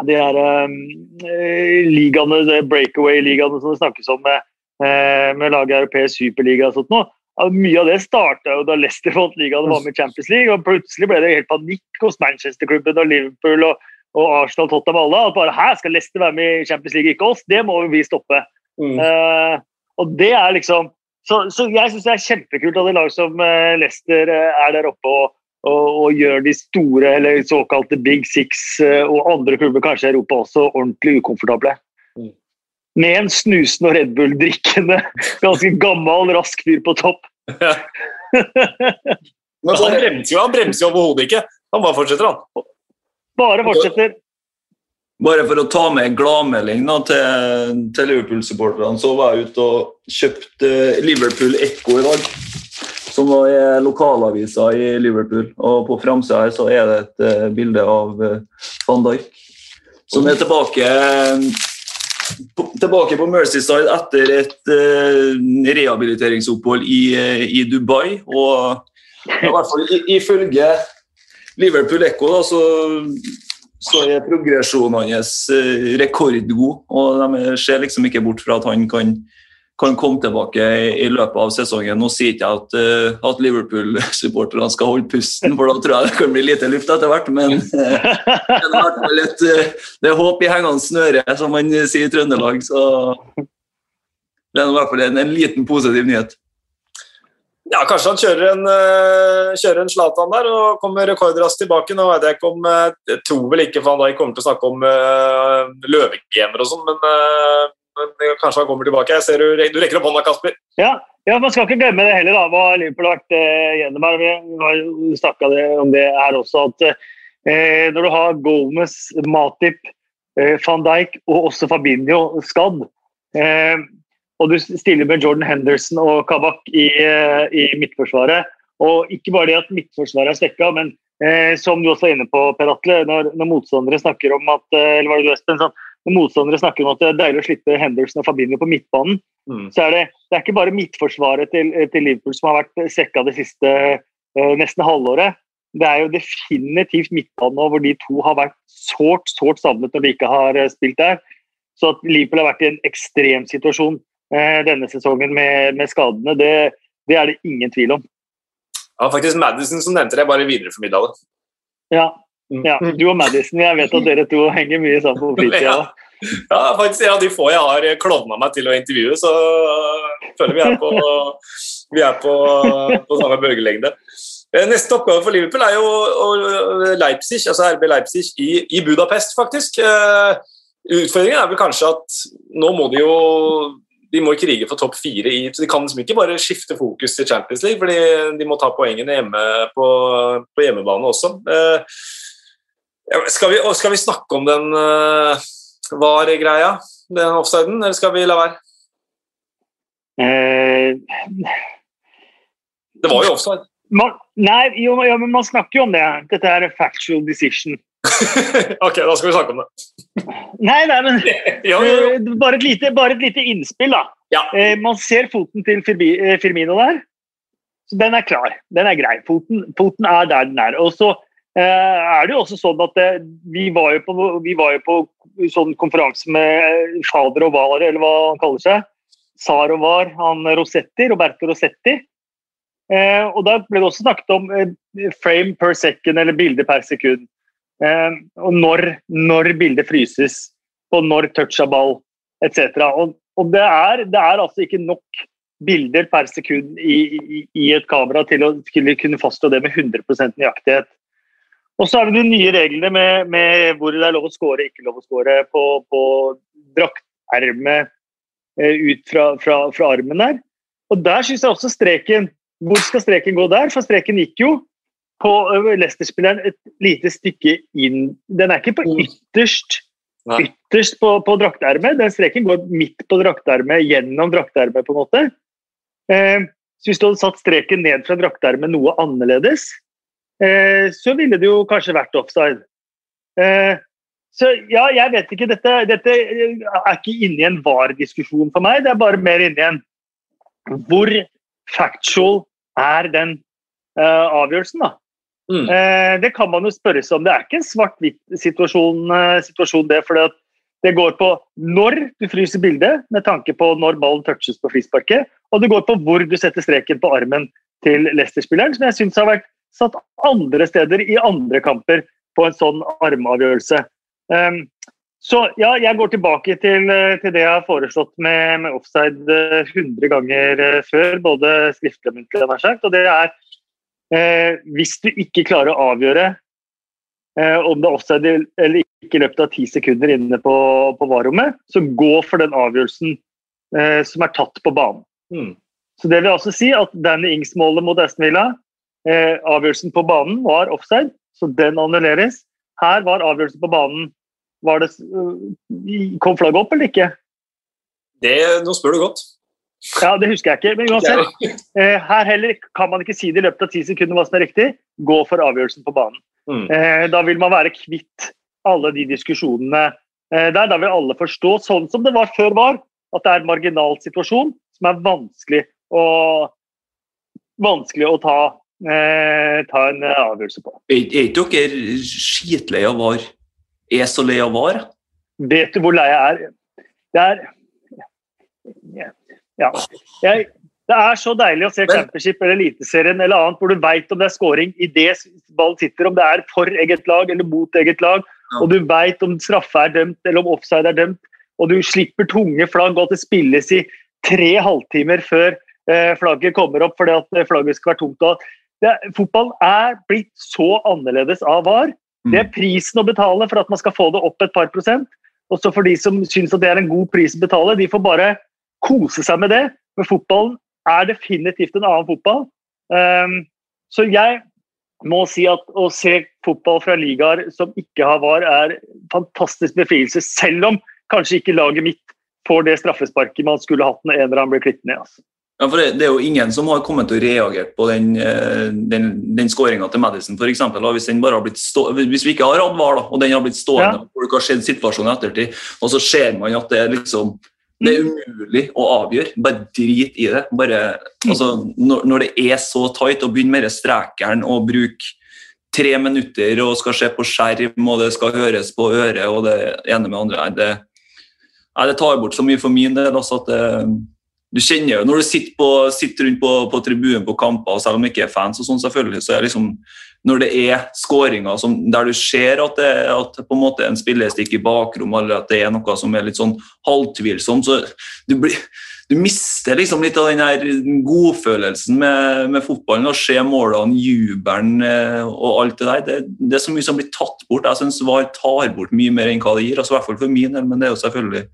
de her eh, ligaene, breakaway-ligaene som det snakkes om med, eh, med laget europeisk superliga og sånt noe. Mye av det starta da Leicester vant ligaen og var med i Champions League. og Plutselig ble det helt panikk hos Manchester-klubben og Liverpool. og og Arsenal, Tottenham alle, at bare her skal Leicester være med i Champions League, ikke oss. Det må vi stoppe. Mm. Uh, og det er liksom Så, så jeg syns det er kjempekult at et lag som uh, Leicester uh, er der oppe og, og, og, gjør de store, eller såkalte big six, og andre klubber kanskje i Europa også, ordentlig ukomfortable. Mm. Med en snusende og Red Bull-drikkende, ganske gammel, rask fyr på topp. Men han bremser jo, han bremser jo overhodet ikke. Han bare fortsetter, han. Bare fortsetter. Bare for å ta med en gladmelding til, til Liverpool-supporterne, så var jeg ute og kjøpte Liverpool Echo i dag. Som er lokalavisa i Liverpool. Og på framsida her så er det et uh, bilde av uh, van Dijk. Som er tilbake, på, tilbake på Mercyside etter et uh, rehabiliteringsopphold i, i, Dubai. Og i hvert fall ifølge Liverpool Echo da, så, så er progresjonen hans eh, rekordgod. Og de ser liksom ikke bort fra at han kan, kan komme tilbake i, løpet av sesongen. Nå sier ikke jeg at, uh, at Liverpool-supporterne skal holde pusten, for da tror jeg det kan bli lite luft etter hvert. Men er et, det er håp i hengende snøre, som man sier i Trøndelag. Så det er i hvert fall en, en liten positiv nyhet. Ja, kanskje han kjører en, uh, kjører en der og kommer rekordraskt tilbake. Nå vet jeg ikke om uh, Jeg tror vel ikke for han da kommer til å snakke om uh, løvegamer og sånn, men, uh, men, kanskje han kommer tilbake. Jeg ser Du, du rekker opp hånda, Kasper. Ja, ja, man skal ikke glemme det heller, da, hva Liverpool har vært uh, gjennom her. Vi har snakka om det her også. at Eh, når du har Gomez, Matip, eh, van Dijk og også Fabinho skadd, eh, og du stiller med Jordan Henderson og Kabak i, eh, i midtforsvaret Og ikke bare det at midtforsvaret er svekka, men eh, som du også var inne på, Per Atle, når, når motstandere snakker om at eh, eller var det Espen, sånn, når motstandere snakker om at det er deilig å slippe Henderson og Fabinho på midtbanen, Mm. så er det, det er ikke bare midtforsvaret til, til Liverpool som har vært svekka det siste eh, nesten halvåret. Det er jo definitivt midtbanen hvor de to har vært sårt sårt savnet når de ikke har eh, spilt der. Så at Liverpool har vært i en ekstrem situasjon eh, denne sesongen med, med skadene, det, det er det ingen tvil om. Det var faktisk Madison som nevnte det, bare videreformidla det. Ja, Mm. ja, Du og Madison, jeg vet at dere to henger mye sammen på fritida. Ja. Ja, faktisk ja, de få jeg har klovna meg til å intervjue, så føler vi er på, vi er på, på samme bølgelengde. Eh, Neste oppgave for Liverpool er jo Leipzig, altså RB Leipzig i, i Budapest, faktisk. Eh, Utfordringen er vel kanskje at nå må de jo de må krige for topp fire i så De kan liksom ikke bare skifte fokus til Champions League, fordi de må ta poengene hjemme på, på hjemmebane også. Eh, Skal vi, skal vi snakke om den uh, VAR-greia, den offsiden, eller skal vi la være? Eh, Det var jo offside. man, nei, jo, ja, men man snakker jo om det. Dette er a factual decision. ok, da skal vi snakke om det. Nei, nei, men Ja, ja, ja. eh, bare, et lite, bare et lite innspill, da. Ja. Eh, man ser foten til eh, Firmino der. Så den er klar. Den er grei. Foten, foten er der den er. Og så eh, er det jo også sånn at det, vi var jo på, vi var jo på sånn konferanse med fader og var, eller hva han kaller seg. Sar og var, han Rosetti, Roberto Rosetti. Eh, og da ble det også snakket om eh, frame per second, eller bilde per sekund. Eh, og når, når bildet fryses, og når touch av ball, etc. Og, og det, er, det er altså ikke nok bilder per sekund i, i, i et kamera til å kunne fastslå det med 100% nøyaktighet. Og så er det de nye reglene med, med hvor det er lov å score ikke lov å score på, på draktermet eh, ut fra, fra, fra armen der. Og der syns jeg også streken Hvor skal streken gå der? For streken gikk jo på Leicester-spilleren et lite stykke inn. Den er ikke på Mm. ytterst ytterst på, på draktermet. Den streken går midt på draktermet, gjennom draktermet, på en måte. Eh, så hvis du hadde satt streken ned fra draktermet noe annerledes, eh, så ville det jo kanskje vært offside. Eh, så ja, jeg vet ikke. Dette, dette er ikke inni en VAR-diskusjon for meg. Det er bare mer inni en Hvor factual er den uh, avgjørelsen, da? Mm. Eh, det kan man jo spørre seg om. Det er ikke en svart-hvitt-situasjon, eh, det. For det går på når du fryser bildet, med tanke på når ballen touches på frisparket, og det går på hvor du setter streken på armen til Leicester-spilleren, som jeg syns har vært satt andre steder i andre kamper på en sånn armavgjørelse. Um, så ja, jeg går tilbake til, eh, til det jeg har foreslått med, med offside eh, 100 ganger eh, før, både skriftlig og muntlig, og det er Eh, hvis du ikke klarer å avgjøre eh, om det er offside eller ikke i løpet av ti sekunder inne på, på varrommet, så gå for den avgjørelsen eh, som er tatt på banen. Mm. Så det vil altså si at Danny Ings-målet mot Aston Villa, eh, avgjørelsen på banen var offside, så den annulleres. Her var avgjørelsen på banen var det, øh, Kom flagget opp eller ikke? Det, nå spør du godt. Ja, Det husker jeg ikke. Men uansett, eh, her heller kan man ikke si det i løpet av ti sekunder hva som er riktig. Gå for avgjørelsen på banen. Mm. Eh, da vil man være kvitt alle de diskusjonene eh, der. Da vil alle forstå, sånn som det var før var, at det er en marginal situasjon som er vanskelig å, vanskelig å ta, eh, ta en avgjørelse på. Er er ikke dere skitlei av VAR? Er så lei av VAR? Vet du hvor lei jeg er? Det er Ja. Jeg, det er så deilig å se Championship eller Eliteserien eller annet hvor du veit om det er scoring idet ballen sitter, om det er for eget lag eller mot eget lag, Ja. og du veit om straffe er dømt eller om offside er dømt, og du slipper tunge flagg, og at det spilles i tre halvtimer før eh, flagget kommer opp fordi at eh, flagget skal være tomt. Og det, fotball er blitt så annerledes av VAR. Mm. Det er prisen å betale for at man skal få det opp et par prosent. Og så for de som syns at det er en god pris å betale, de får bare kose seg med det. Men fotballen er definitivt en annen fotball. Um, så jeg må si at å se fotball fra ligaer som ikke har VAR, er fantastisk befrielse. Selv om kanskje ikke laget mitt får det straffesparket man skulle hatt når en eller annen ble klippet ned. Altså. Ja, for det, det, er jo ingen som har kommet til å reagere på den, eh, den, den skåringa til Madison, f.eks. Hvis, hvis vi ikke har hatt VAR, da, og den har blitt stående, ja. folk har sett situasjonen i ettertid, og så ser man at det er liksom det er umulig å avgjøre. Bare drit i det. Bare, altså, når, når, det er så tight, og begynn med det strekeren og bruke tre minutter og skal se på skjerm, og det skal høres på øret og det ene med andre det, det tar bort så mye for min del. Altså, at det, du kjenner jo når du sitter, på, sitter rundt på, på, tribunen på kamper, og selv om du ikke er fans, og sånn selvfølgelig, så er liksom når det er skåringer der du ser at det at på en måte en spiller stikker i bakrommet, eller at det er noe som er litt sånn halvtvilsomt, så du, blir, du mister liksom litt av den her godfølelsen med, med fotballen. Å se målene, jubelen eh, og alt det der. Det, det, er så mye som blir tatt bort. Jeg syns VAR tar bort mye mer enn hva det gir, altså i hvert fall for min del, men det er jo selvfølgelig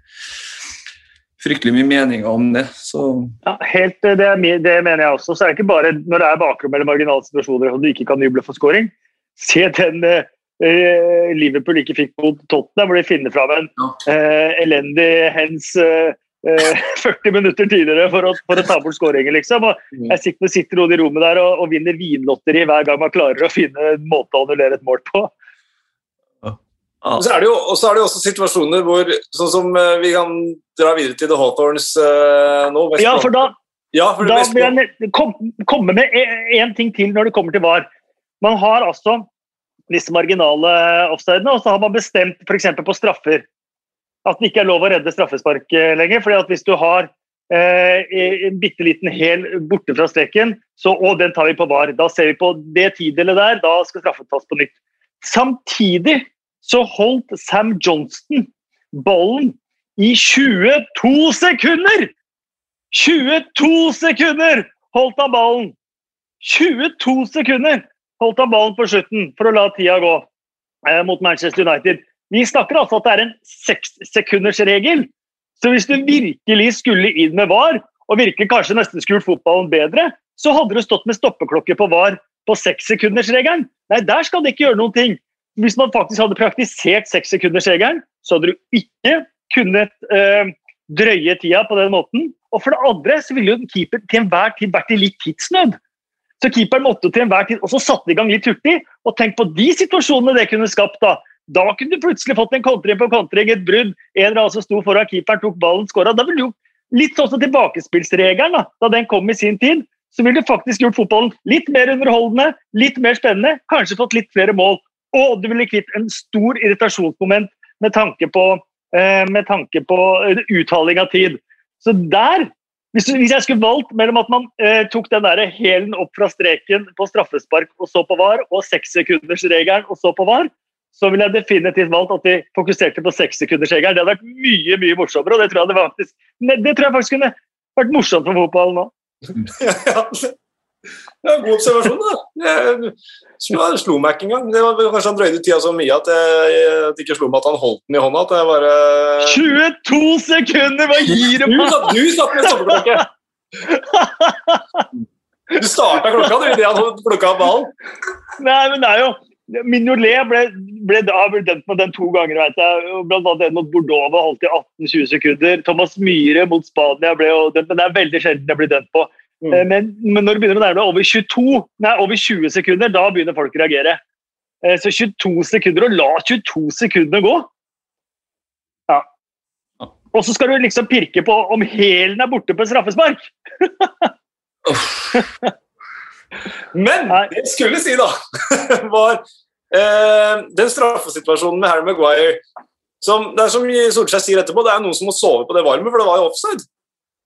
fryktelig mye meninger om det. Så. Ja, helt, det, det, mener jeg også. Så er det ikke bare når det er bakrom eller marginale situasjoner og du ikke kan juble for scoring. Se den eh, Liverpool ikke fikk mot Tottenham, hvor de finner fram en ja. eh, elendig hens eh, 40 eh, minutter tidligere for å, for å ta bort skåringen, liksom. Og mm. jeg sitter sitter sitter i rommet der og, og vinner vinlotteri hver gang man klarer å finne en måte å annullere et mål på. Og så er det jo, er det også situasjoner hvor sånn som uh, Vi kan dra videre til The Hawthorns uh, nå. Ja, for da, ja, for da vil jeg kom, komme med én ting til når det kommer til VAR. Man har altså disse marginale offsidene, og så har man bestemt f.eks. på straffer at det ikke er lov å redde straffespark eh, lenger. fordi at hvis du har eh, en bitte liten hæl borte fra streken, så og den tar vi på VAR. Da ser vi på det tidelet der, da skal straffen tas på nytt. Samtidig så holdt Sam Johnston ballen i 22 sekunder! 22 sekunder holdt han ballen! 22 sekunder holdt han ballen på slutten for å la tida gå eh, mot Manchester United. Vi snakker altså at det er en sekssekundersregel. Så hvis du virkelig skulle inn med VAR, og virkelig kanskje nesten skulle gjort fotballen bedre, så hadde du stått med stoppeklokke på VAR på sekssekundersregelen. Nei, der skal de ikke gjøre noen ting. Hvis man faktisk hadde praktisert sekssekundersregelen, så hadde du ikke kunnet eh, drøye tida på den måten. Og for det andre så ville jo en keeper til enhver tid vært i litt tidsnød. Så keeperen måtte til enhver tid også satte i gang litt hurtig. Og tenk på de situasjonene det kunne skapt. Da Da kunne du plutselig fått en kontring på kontring, et brudd. En eller annen som sto foran keeperen, tok ballen, skåra. Da ville jo litt sånn som tilbakespillsregelen, da, da den kom i sin tid, så ville du faktisk gjort fotballen litt mer underholdende, litt mer spennende, kanskje fått litt flere mål. Og du ville kvitt en stor irritasjonsmoment med tanke på, eh, med tanke på eh, uttaling av tid. Så der hvis, hvis, jeg skulle valgt mellom at man eh, tok den der hælen opp fra streken på straffespark og så på VAR, og sekssekundersregelen og så på VAR, så ville jeg definitivt valgt at de fokuserte på sekssekundersregelen. Det hadde vært mye mye morsommere, og det tror jeg, det faktisk, det tror jeg faktisk kunne vært morsomt for fotballen nå. Ja, god observasjon, da. Jeg slo meg ikke engang. Det var Kanskje han drøyde tida så mye at det ikke slo meg at han holdt den i hånda. At jeg bare 22 sekunder! Hva gir det meg? Du satt med stoppeklokke! Du starta klokka du idet han plukka opp ballen. Nei, men det er jo Mignolet ble, ble, ble dømt med den to ganger, vet jeg. Blant annet en mot Bordeaux var holdt i 18-20 sekunder. Thomas Myhre mot Spania ble jo dømt, men det er veldig sjelden det blir dømt på. Mm. Eh, men, men, når det begynner å nærme over 22, nei, over 20 sekunder, da begynner folk å reagere. Eh, så 22 sekunder, og la 22 sekunder gå Ja. Og så skal du liksom pirke på om hælen er borte på en straffespark! men det jeg skulle si, da, var eh, den straffesituasjonen med Harry Maguire som, Det er som Solskjær sier etterpå, det er noen som må sove på det varme, for det var jo offside.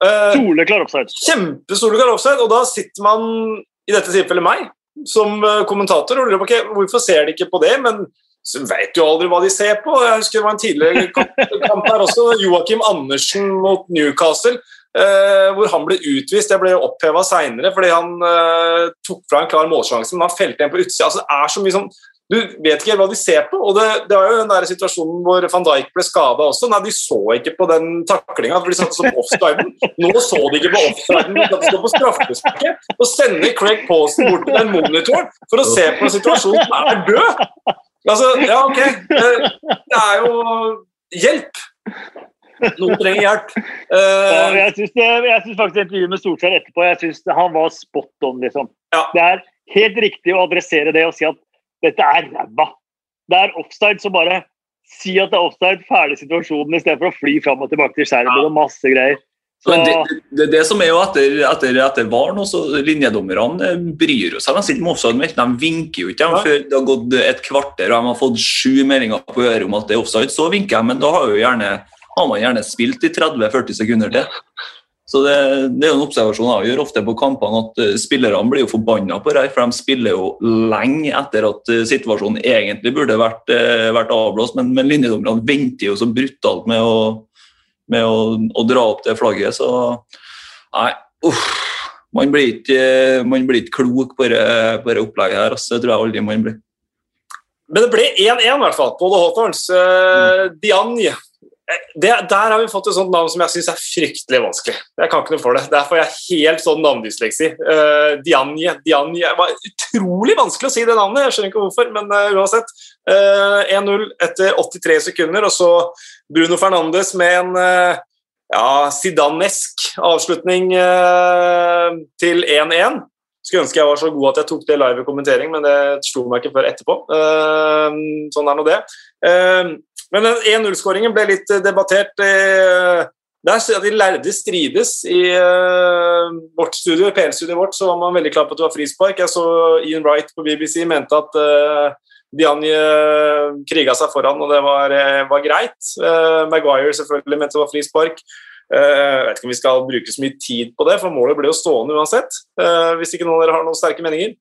Uh, soleklar offside. Kjempesoleklar offside, og da sitter man, i dette tilfellet meg, som uh, kommentator og lurer på okay, hvorfor ser de ikke på det, men så vet jo aldri hva de ser på. Jeg husker det var en tidligere kamp her også, Joakim Andersen mot Newcastle, uh, hvor han ble utvist. Jeg ble oppheva seinere fordi han tok fra en klar målsjanse, men han felte en på utsida. Altså, det er så mye sånn du vet ikke hva de ser på. og Det, det var jo den der situasjonen hvor van Dijk ble skada også. Nei, De så ikke på den taklinga, de satte på offsiden. Nå så de ikke på offsiden, de satt så på straffesparket. Og sender Craig Pawson bort til den monitoren for å se på en situasjon som er død! Altså, ja, ok. Det er jo hjelp. Noen trenger hjelp. Uh, jeg syns faktisk intervjuet med Solskjær etterpå jeg synes han var spot on. liksom. Ja. Det er helt riktig å adressere det og si at dette er ræva. Det er offside, så bare si at det er offside, ferdig situasjonen, istedenfor å fly fram og tilbake til skjermen og masse greier. Så... Det, det, det, som er jo etter, etter, etter VAR nå, så linjedommerne bryr seg De sitter med offside. De vinker jo ikke ja. før det har gått et kvarter og de har fått sju meldinger på øret om at det er offside. Så vinker de, men da har, gjerne, har man gjerne spilt i 30-40 sekunder til. Så det, det, er jo en observasjon jeg gjør ofte på kampene, at uh, spillerne blir jo forbanna på det. For de spiller jo lenge etter at uh, situasjonen egentlig burde vært, uh, vært avblåst. Men, men linjedommerne venter jo så brutalt med å, med å, å dra opp det flagget. Så nei, uff. Man blir ikke, man blir ikke klok på det opplegget her. Altså. Det tror jeg aldri man blir. Men det ble 1-1 i hvert fall på The Hawthorns. Uh, Diagne det, der har vi fått et sånt navn som jeg syns er fryktelig vanskelig. Jeg kan ikke noe for det. Derfor er jeg helt sånn navndysleksi. Uh, Dianje, Dianje var utrolig vanskelig å si det navnet, jeg skjønner ikke hvorfor, men uh, uansett. Uh, eh, 1-0 etter 83 sekunder, og så Bruno Fernandes med en uh, ja, Zidane-esk avslutning til 1-1. Skulle ønske jeg var så god at jeg tok det live i kommentering, men det slo meg ikke før etterpå. sånn er nå det. Men den 1-0-skåringen ble litt eh, debattert. Eh, der de lærde strides. I uh, vårt studio, PL-studioet vårt så var man veldig klar på at det var frispark. Jeg så Ian Wright på BBC mente at Dianje kriga seg foran, og det var, var greit. Maguire selvfølgelig mente det var frispark. jeg vet ikke om vi skal bruke så mye tid på det, for målet ble jo stående uansett. hvis ikke noen av dere har noen sterke meninger?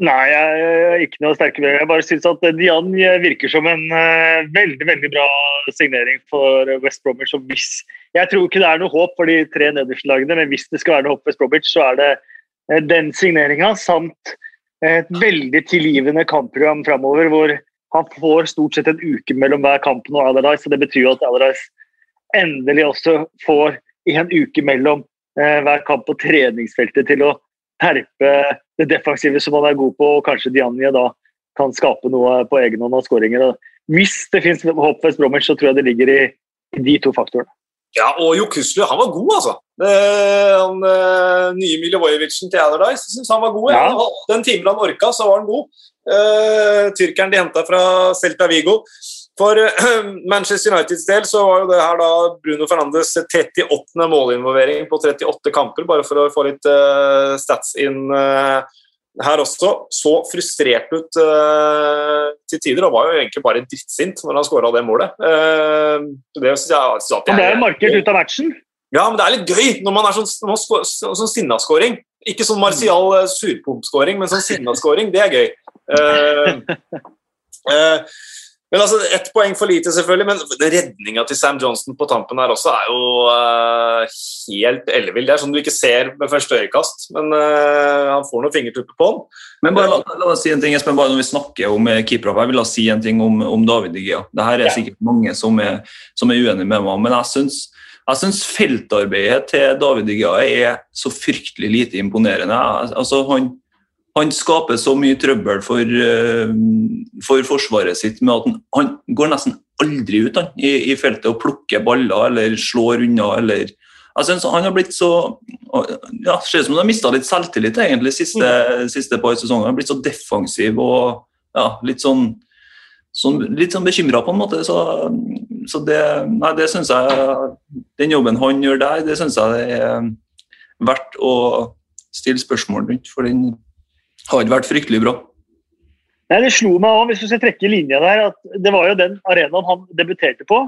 Nei, jeg er ikke noe sterke meninger. Jeg bare syns at Dian virker som en uh, veldig veldig bra signering for West Bromwich. Og hvis, jeg tror ikke det er noe håp for de tre nederste lagene, men hvis det skal være noe håp for West Bromwich, så er det uh, den signeringa samt et veldig tilgivende kampprogram framover, hvor han får stort sett en uke mellom hver kamp og Allardyce. Og det betyr jo at Allardyce endelig også får en uke mellom uh, hver kamp på treningsfeltet til å terpe det defensive som han er god på, og kanskje Dianje da kan skape noe på egen hånd av skåringer. Hvis det finnes håp for Bromwich, så tror jeg det ligger i, de to faktorene. Ja, og Jo Kuslu, han var god, altså. han uh, nye Milivojevicen til Allardyce syns han var god. Ja. Den timen han orka, så var han god. Uh, tyrkeren de henta fra Celta Vigo. For uh, Manchester Uniteds del så var jo det her da Bruno Fernandes 38. målinvolvering på 38 kamper, bare for å få litt uh, stats inn uh, her også. Så frustrert ut til tider, og var jo egentlig bare drittsint når han skåra det målet. det synes jeg, så det er jo markert ut av matchen. Ja, men det er litt gøy når man er sånn, sånn, sånn sinnaskåring. Ikke sånn Martial surpumpskåring, men sånn sinnaskåring, det er gøy. Uh, uh, men altså, Ett poeng for lite, selvfølgelig, men redninga til Sam Johnson på tampen her også er jo uh, helt ellevill. Det er sånn du ikke ser med første øyekast, men uh, han får noen fingertupper på den. Men bare la, la, meg si en ting, Espen, bare når vi snakker om eh. Jeg vil la si en ting om, om David Digia. Det her er sikkert mange som er, som er uenige med meg, men jeg syns jeg syns feltarbeidet til David Digia er så fryktelig lite imponerende. Altså, han, han skaper så mye trøbbel for, uh, for forsvaret sitt med at han, han, går nesten aldri ut han, i, i, feltet og plukker baller eller slår unna. eller jeg synes Han har blitt så ja, Ser ut som han har mista litt selvtillit egentlig siste, mm. siste par sesonger. Han har blitt så defensiv og ja, litt sånn, sånn litt sånn bekymra på en måte. Så, så det, nei, det synes jeg Den jobben han gjør der, det syns jeg det er verdt å stille spørsmål rundt. for den har ikke vært fryktelig bra. Nei, Det slo meg òg, hvis du skal trekke linja der, at det var jo den arenaen han debuterte på.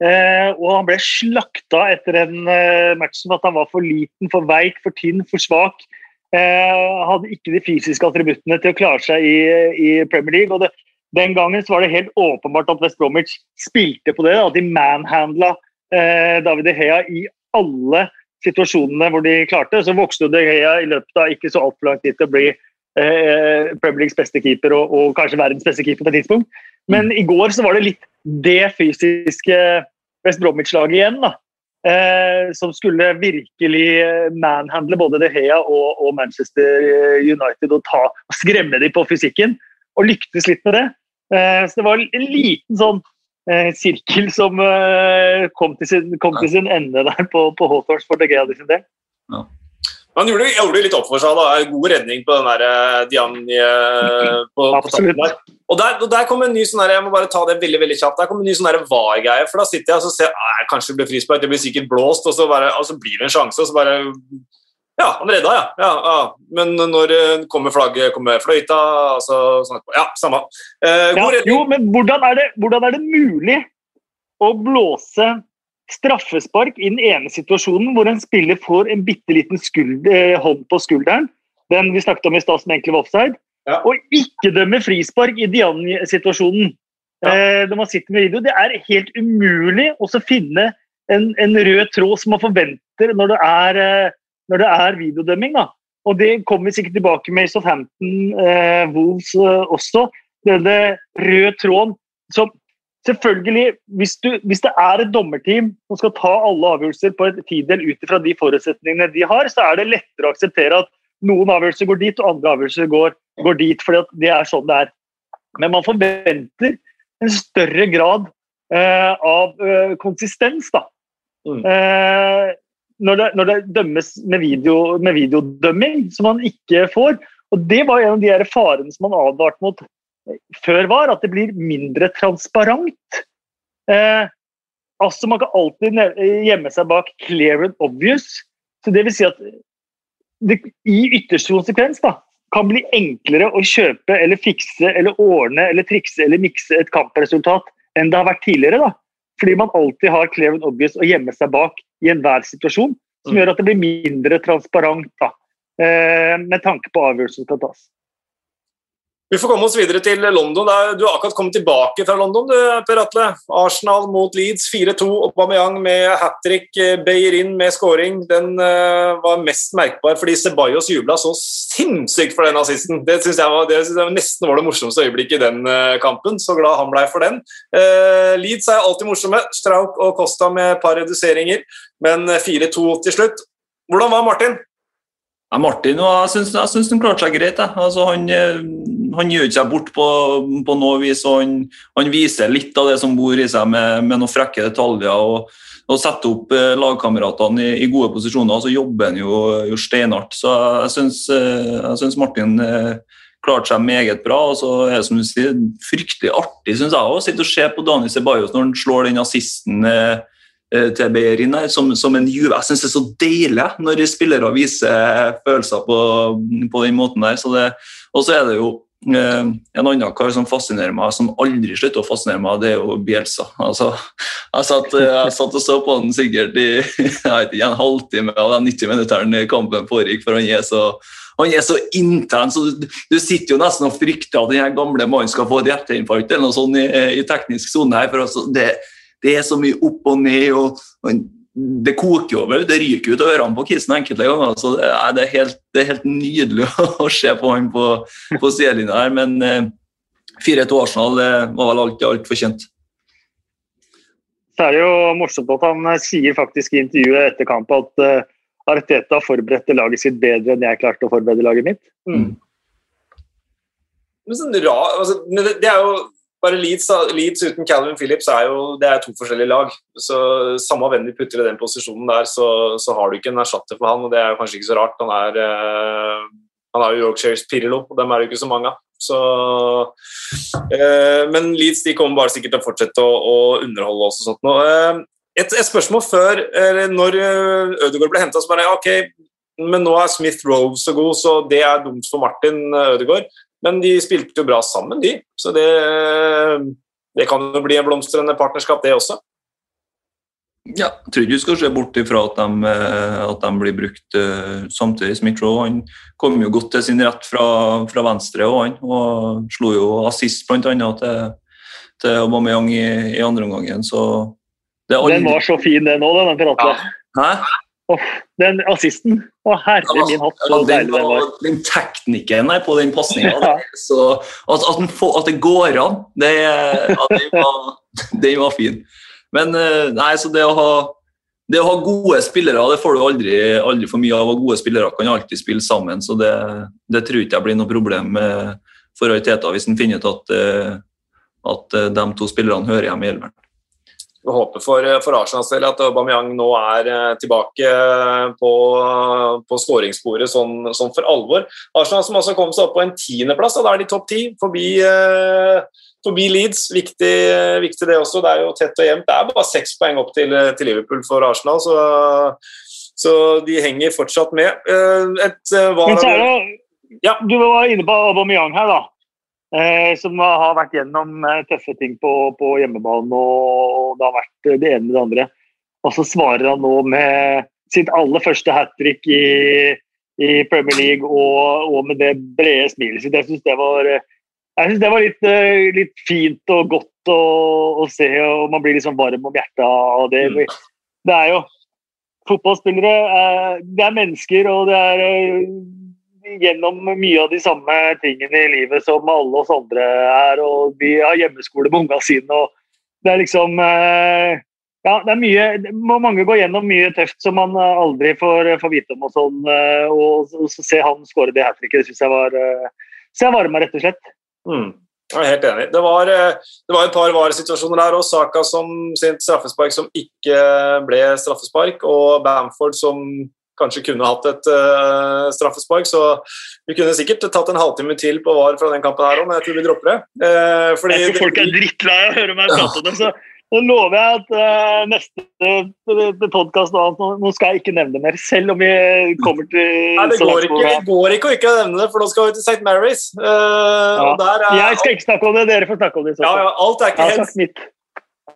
Eh, og han ble slakta etter en eh, match som at han var for liten, for veik, for tynn, for svak. Eh, hadde ikke de fysiske attributtene til å klare seg i, i Premier League. og det, Den gangen så var det helt åpenbart at West Bromwich spilte på det. At de manhandla David De Hea i alle situasjonene hvor de klarte. Så vokste De Hea i løpet av ikke så altfor lang tid til å bli eh, Premier Leagues beste keeper og, og, kanskje verdens beste keeper på et tidspunkt. Men i går så var det litt det fysiske West Bromwich-laget igjen. da. Eh, som skulle virkelig manhandle både De Hea og, og Manchester United og, ta, og skremme dem på fysikken. Og lyktes litt med det. Eh, så det var en liten sånn eh, sirkel som eh, kom til, sin, kom, til sin, ende der på, på Hawthorns for De Gea sin del. Ja. Han gjorde, gjorde litt opp for seg. da, God redning på den der eh, Diani eh, på, på der. Og der, og der kom en ny sånn der, jeg må bare ta det veldig veldig kjapt, der kom en ny sånn VAR-greie. for Da sitter jeg og så ser jeg kanskje det blir frispark, det blir sikkert blåst, og så, bare, og så blir det en sjanse. og så bare ja, han redda, ja. ja, ja. Men når eh, kommer flagget, kommer fløyta altså, sånn, Ja, samme. Eh, ja, jo, men hvordan er, det, hvordan er det mulig å blåse straffespark i den ene situasjonen hvor en spiller får en bitte liten eh, hånd på skulderen, den vi snakket om i stad som egentlig var offside, ja. og ikke dømme frispark i Dian-situasjonen. Ja. Eh, når man sitter med video, Det er helt umulig å finne en, en, rød tråd som man forventer når det er, eh, når det er videodømming. Da. Og Det kommer vi sikkert tilbake med i Southampton eh, Wolves eh, også. Denne røde tråden som Selvfølgelig, hvis, du, hvis, det er et dommerteam som skal ta alle avgjørelser på et tidel ut fra de forutsetningene de har, så er det lettere å akseptere at noen avgjørelser går dit, og andre avgjørelser går, går dit. fordi det er sånn det er. Men man forventer en større grad eh, av eh, konsistens da. Mm. Eh, når, det, når, det, dømmes med, video, med videodømming, som man ikke får. Og Det var en av de farene som man advarte mot før var, at det blir mindre transparent. Eh, altså Man kan alltid gjemme seg bak 'clear and obvious'. så det vil si at det i ytterste konsekvens da, kan bli enklere å kjøpe eller fikse eller ordne eller trikse eller mikse et kampresultat enn det har vært tidligere. da. Fordi man alltid har clear and obvious å gjemme seg bak i enhver situasjon. Som mm. gjør at det blir mindre transparent da, eh, med tanke på avgjørelsen som skal tas. Vi får komme oss videre til London. Du har akkurat kommet tilbake fra London, du, Per Atle. Arsenal mot Leeds 4-2. Aubameyang med hat trick. Eh, Beyerin med scoring. Den uh, var mest merkbar fordi Ceballos jubla så sinnssykt for den assisten. Det syns jeg, var, nesten var det morsomste øyeblikket i den uh, kampen. Så glad han blei for den. Leeds er alltid morsomme. Strauk og Costa med et par reduseringer, men 4-2 til slutt. Hvordan var Martin? Ja, Martin jeg syns, han klarte seg greit. Altså, han, eh, han gjør ikke seg bort på, på noe vis. og han, han, viser litt av det som bor i seg, med, med noen frekke detaljer. og, og setter opp eh, lagkameratene i, i, gode posisjoner. og Så jobber han jo, jo steinhardt. Så jeg syns, eh, jeg syns Martin klarte seg meget bra. og så er det som du sier, fryktelig artig synes jeg, å sitte og se på Daniel Ceballos når han slår den assisten. Eh, Eh, til Beirin som, som, en juve. Jeg syns det er så deilig når spillere viser følelser på, på den måten der. Og så er det jo eh, en annen kar som fascinerer meg, som aldri slutter å fascinere meg, det er jo Bielsa. Altså, jeg, satt, jeg satt og så på han sikkert i vet, en halvtime av de 90 minuttene kampen foregikk, for han er så han er så intens, du, du, sitter jo nesten og frykter at den gamle mannen skal få et hjerteinfarkt eller noe sånt i, i teknisk sone her. for altså, det det er så mye opp og ned. og, og det koker over, det ryker ut av ørene på Kisen enkelte ganger. så Det er, det er, helt, det er helt, nydelig å se på han på, på sidelinja her. Men eh, 4-2 Arsenal det var vel alt i alt fortjent. Så er det jo morsomt at han eh, sier faktisk i intervjuet etter kamp at uh, Arteta forberedte laget sitt bedre enn jeg klarte å forberede laget mitt. Mm. Men, sånn rar, altså, men det, det, er jo bare Leeds, Leeds, uten Calvin Phillips er jo det er to forskjellige lag. så Samme hvem de putter i den posisjonen der, så, så, har du ikke en erstatter for han. og Det er kanskje ikke så rart. Han er, uh, han er jo Yorkshires Pirlo, og dem er det jo ikke så mange av. Så, uh, men Leeds de kommer bare sikkert til å fortsette å, å underholde oss. og sånt. Nå, uh, et, et, spørsmål før, når Ødegaard ble henta, så bare ok, men nå er Smith Rove så god, så det er dumt for Martin Ødegaard. Men de spilte jo bra sammen, de. Så det, det kan jo bli en blomstrende partnerskap, det også. Ja, jeg tror ikke du skal se bort ifra at de, eh, at de blir brukt uh, samtidig. Smith-Roe han kom jo godt til sin rett fra, fra venstre, og han og slo jo assist bl.a. til, til Aubameyang i, i andre omgangen. Så aldri... Den var så fin, den òg, den, Per Atle. Hæ? Oh, den assisten Å, herre min hatt, så deilig den var. Den teknikken der på den pasninga at, at, at, det går an, det, ja, det, var, det var fin. Men eh, nei, så det å ha det å ha gode spillere det får du aldri, aldri for mye av. og Gode spillere kan alltid spille sammen, så det, det tror ikke jeg blir noe problem for Teta hvis han finner ut at, eh, at de to spillerne hører hjemme i elveren. Håper for, for Arsenals del at Aubameyang nå er eh, tilbake på, på skåringssporet sånn, sånn, for alvor. Arsenal som også kom seg opp på en tiendeplass, da er de topp ti, forbi, eh, forbi Leeds. Viktig, viktig, det også. Det er jo tett og jevnt. Det er bare seks poeng opp til, til Liverpool for Arsenal, så, så, de henger fortsatt med. Et, et, var, Men så er det, ja. Du var inne på Aubameyang her, da eh, som har vært gjennom eh, tøffe ting på, på hjemmebane, og, det har vært det ene med det andre. Og så svarer han nå med sitt aller første hat trick i, i, Premier League og, og, med det brede smilet sitt. Jeg syns det var, synes det var litt, eh, litt, fint og godt å, å, se, og man blir liksom varm om hjertet av det. Mm. Det er jo fotballspillere, eh, det er mennesker, og det er gjennom mye av de samme tingene i livet som alle oss andre er. og De har hjemmeskole med ungene sine. og Det er liksom eh, ja, det er mye, Mange går gjennom mye tøft som man aldri får, får vite om. Og sånn, eh, og, så se han skåre det hat tricket, det syns jeg var eh, så jeg varma, rett og slett. Mm. Jeg er helt enig. Det var, det var et par varesituasjoner der, og Saka som sitt straffespark som ikke ble straffespark, og Bamford som kanskje kunne hatt et uh, straffespark. Så vi kunne sikkert tatt en halvtime til på VAR fra den kampen her òg, men jeg tror vi dropper det. Uh, fordi jeg tror folk er drittlei av å høre meg prate om det. så nå lover jeg at uh, neste podkast nå, skal jeg ikke nevne det mer, selv om vi kommer til Nei, Det går ikke, det går ikke å ikke nevne det, for nå skal vi til St. Mary's. Uh, ja. er, jeg skal ikke snakke om det, dere får snakke om det. Ja, ja, alt er ikke hens.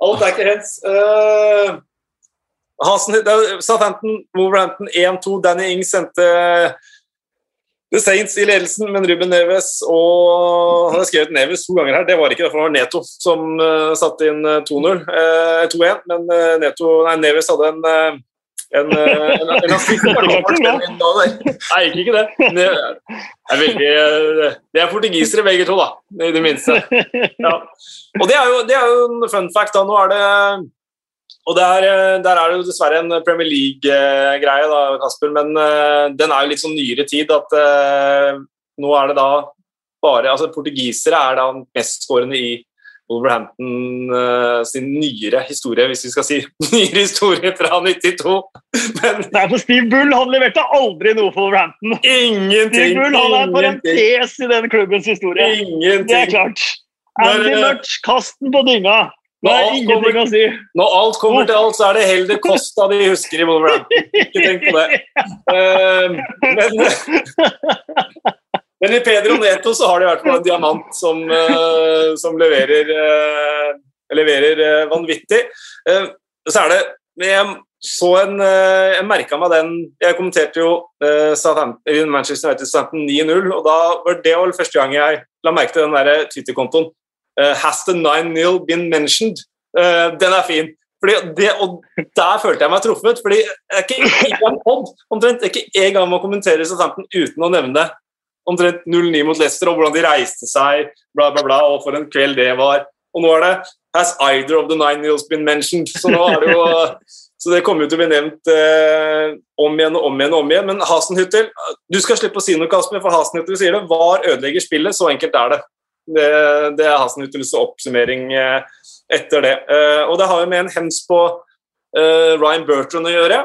Alt er ikke hens. Uh, Southampton, Wolverhampton 1-2. Danny Ings sendte The Saints i ledelsen, men Ruben Neves og Han har skrevet Neves to ganger her, det var ikke det, for det var Neto som uh, satte inn 2-0. Uh, 2-1, men uh, Neto, nei, Neves hadde en uh, en, en, en assist Nei, ikke det. Det er, veldig, det er portugisere begge to, da, i det minste. Ja. Og det er, jo, det er jo en fun fact. da, Nå er det og der, eh, der, er det jo dessverre en Premier League-greie, da, Kasper, men uh, den er jo litt sånn nyere tid at uh, nå er det da bare altså Portugisere er da mestskårende i Wolverhampton uh, sin nyere historie, hvis vi skal si nyere historie fra 92. Men, Nei, for Steve Bull han leverte aldri noe for Wolverhampton. Ingenting! Steve Bull han er parentes i den klubbens historie. Ingenting. Det er klart. Andy Mutch, kast den på dynga! Når alt, kommer, si. når alt, kommer, til alt, så er det Helder Costa de husker i Wolverhampton. Ikke tenk på det. Uh, men, men, i Pedro Neto så har de i hvert fall en diamant som, uh, som leverer, leverer vanvittig. så er det Jeg så en Jeg merka meg den Jeg kommenterte jo Manchester United Southampton 9-0, og da var det vel første gang jeg la merke til den Twitter-kontoen has the 9-0 been mentioned? Uh, den er fin. Det, og Der følte jeg meg truffet. fordi jeg er ikke en pod, omtrent ikke en gang man kommentere Southampton uten å nevne det. Omtrent 0-9 mot Leicester og hvordan de reiste seg, bla, bla, bla, og for en kveld det var. Og nå er det Has either of the nine nils been mentioned? Så nå er det jo så det kommer jo til å bli nevnt eh, om igjen og om igjen. og om igjen, Men Hasenhüttel Du skal slippe å si noe, Kasper, for Hasenhüttel sier det. VAR ødelegger spillet. Så enkelt er det. Det, det er Hasenhüttels oppsummering eh, etter det. Eh, og det har jo med en hems på eh, Ryan Bertrand å gjøre,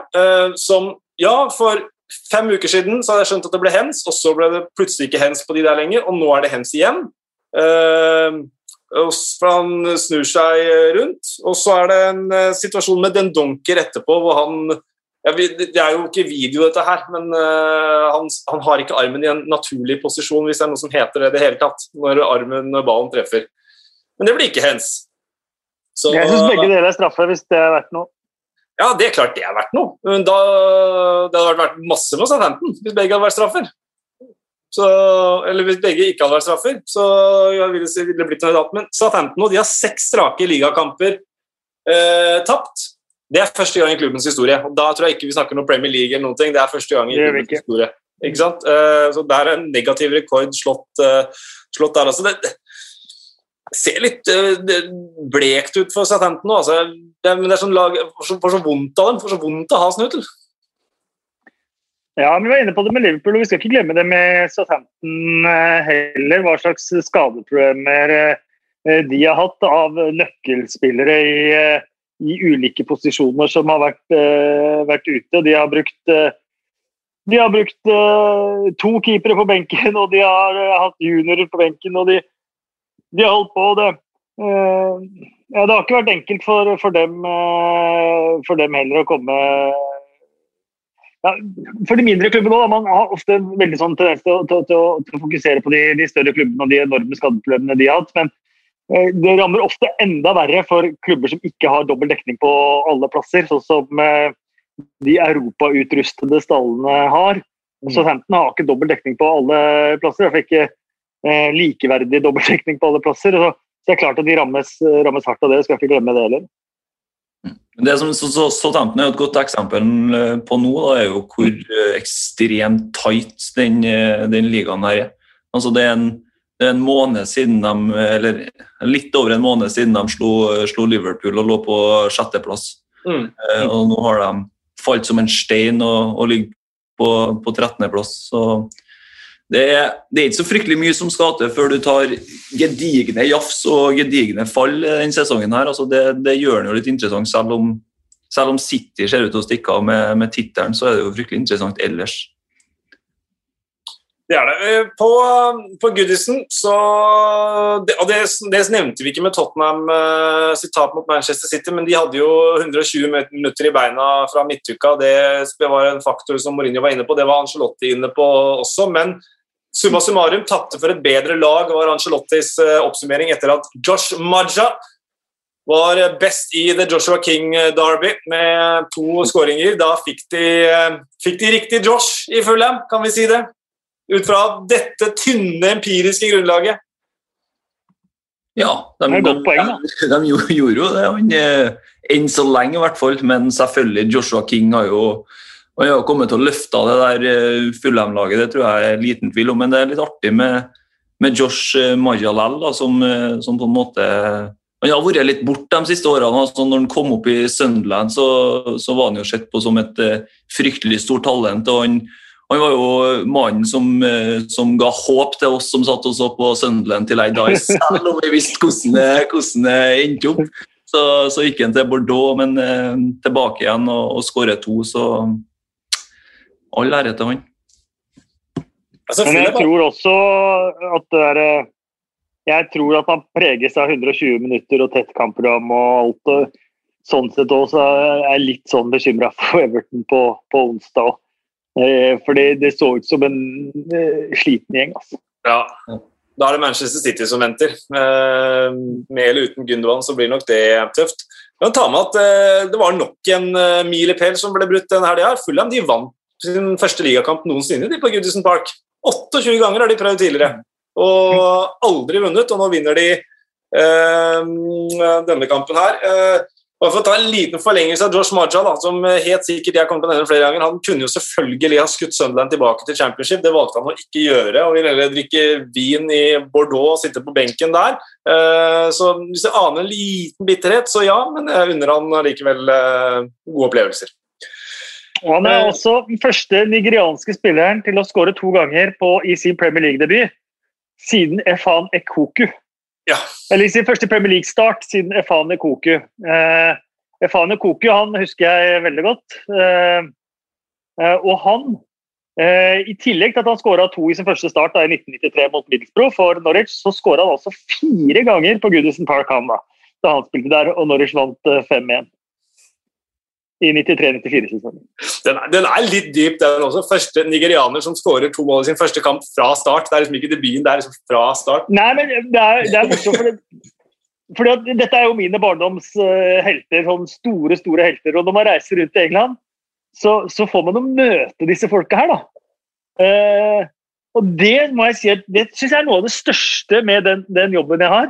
som ja, for fem uker siden så hadde jeg skjønt at det ble hens, og så ble det plutselig ikke hens på de der lenger, og nå er det hens igjen. For han snur seg rundt, og så er det en situasjon med Den Donker etterpå, hvor han ja, Det er jo ikke video, dette her, men uh, han, han, har ikke armen i en naturlig posisjon, hvis det er noe som heter det i det hele tatt, når armen når ballen treffer. Men det blir ikke hens. Så, jeg syns begge deler er straffe, hvis det er verdt noe. Ja, det er klart det er verdt noe. Men da, det hadde vært masse med Southampton hvis begge hadde vært straffer. Så, eller hvis begge ikke hadde vært straffer, så ville det blitt noe annet. Men Southampton og de har seks strake ligakamper eh, tapt. Det er første gang i klubbens historie. og Da tror jeg ikke vi snakker noe Premier League eller noen ting. Det er første gang i klubbens ikke. historie. Ikke sant? Eh, så det er en negativ rekord slått, eh, slått der også. Det, ser litt eh, blekt ut for Southampton nå. Altså. Det, men det er sånn lag for, så, for så vondt av dem. For så vondt å ha Snutel. Ja, men Vi var inne på det med Liverpool, og vi skal ikke glemme det med Southampton heller. Hva slags skadeproblemer de har hatt av nøkkelspillere i, i ulike posisjoner som har vært, eh, vært ute. De har brukt, eh, de har brukt uh, to keepere på benken, og de har uh, hatt juniorer på benken. og de, de har holdt på. det, uh, ja, det har ikke vært enkelt for, for, dem, for dem heller å komme ja, for de mindre klubbene òg. Man har ofte veldig sånn tendens til, til, til, til å fokusere på de, de større klubbene og de enorme skadeproblemene de har hatt. Men det rammer ofte enda verre for klubber som ikke har dobbel dekning på alle plasser. Sånn som eh, de europautrustede stallene har. Southampton har ikke dobbel dekning på alle plasser. Iallfall ikke eh, likeverdig dobbel dekning på alle plasser. Så, så det er klart at de rammes, rammes hardt av det. Skal ikke glemme det heller. Det som så, så, Southampton er et godt eksempel eh, på nå, da, er jo hvor eh, ekstremt tight den, eh, den ligaen her er. Altså det er en, en måned siden de, eller litt over en måned siden de slo, slo Liverpool og lå på sjetteplass. Mm. Eh, Og nå har de falt som en stein og, og ligger på, på 13.-plass. Så det er, det er ikke så fryktelig mye som skal til før du tar gedigne jafs og gedigne fall denne sesongen. her. Altså det, det gjør den jo litt interessant, selv om, selv om City ser ut til å stikke av med, med tittelen, så er det jo fryktelig interessant ellers. Det er det. Eh, På, på Goodison så det, Og det, det nevnte vi ikke med Tottenham eh, sitt tap mot Manchester City, men de hadde jo 120 minutter i beina fra midtuka. Det var en faktor som Mourinho var inne på. Det var Angelotti inne på også. Men summa summarum tapte for et bedre lag, var Angelottis eh, oppsummering etter at Josh Maja var best i The Joshua King Derby med to skåringer. Da fikk de, fikk de riktig Josh i Fulham, kan vi si det? Ut fra dette tynne empiriske grunnlaget. Ja, de, Det er et godt poeng, da. de, de gjorde jo det, han, eh, enn så lenge i hvert fall. Men selvfølgelig, Joshua King har jo han har kommet til å løfte det der eh, Fulham-laget, det tror jeg er liten tvil om. Men det er litt artig med, med Josh Majalel, da, som, eh, som på en måte Han har vært litt borte de siste årene. Altså når han kom opp i Sunderland, så, så var han jo sett på som et eh, fryktelig stort talent. og han han var jo mannen som, eh, som ga håp til oss som satt og så på Sunderland til ei dag, selv om vi visste hvordan det, hvordan det endte opp. Så, så gikk han til Bordeaux, men eh, tilbake igjen og, og skåret to, så all ære til han. Altså, Men jeg tror også at det er eh, Jeg tror at han preges av 120 minutter og tett kampprogram og alt. og Sånn sett også er jeg litt sånn bekymra for Everton på, på onsdag òg. Fordi det så ut som en eh, sliten gjeng. altså. Ja. Da er det Manchester City som venter. Eh, med eller uten Gundogan så blir nok det tøft. Men ta med at eh, det var nok en eh, milepæl som ble brutt denne helga. Fulham de vant sin første ligakamp noensinne de på Goodison Park. 28 ganger har de prøvd tidligere, og aldri vunnet. Og nå vinner de eh, denne kampen her. Eh, bare for å ta en liten forlengelse av Josh Maja, da, som helt sikkert jeg kommer til å nevne flere ganger. Han kunne jo selvfølgelig ha skutt Sunderland tilbake til championship, det valgte han å ikke gjøre. og Vil heller drikke vin i Bordeaux og sitte på benken der. Eh, Så hvis jeg aner en liten bitterhet, så ja, men jeg unner han allikevel eh, gode opplevelser. Og han er også den første nigerianske spilleren til å skåre to ganger på, i sin Premier League-debut siden Efan Ekoku. Ja. Eller sin første Premier League-start siden Efane Koku. Eh, Efane Koku han husker jeg veldig godt. Eh, eh, og han, eh, i tillegg til at han skåra to i sin første start da, i 1993 mot Middlesbrough for Norwich, så skåra han altså fire ganger på Goodison Park han da, da han spilte der, og Norwich vant eh, 5-1 i 93-94-sesongen. Den den er litt dyp, den også. Første nigerianer som skårer to mål i sin første kamp fra start. Det er liksom ikke debuten, det er liksom fra start. Nei, men det er, det er morsomt, for, det, for det, dette er jo mine barndoms uh, helter, sånn store, store helter. Og når man reiser rundt i England, så, så får man jo møte disse folka her, da. Uh, og det må jeg si at det syns jeg er noe av det største med den, den jobben jeg har.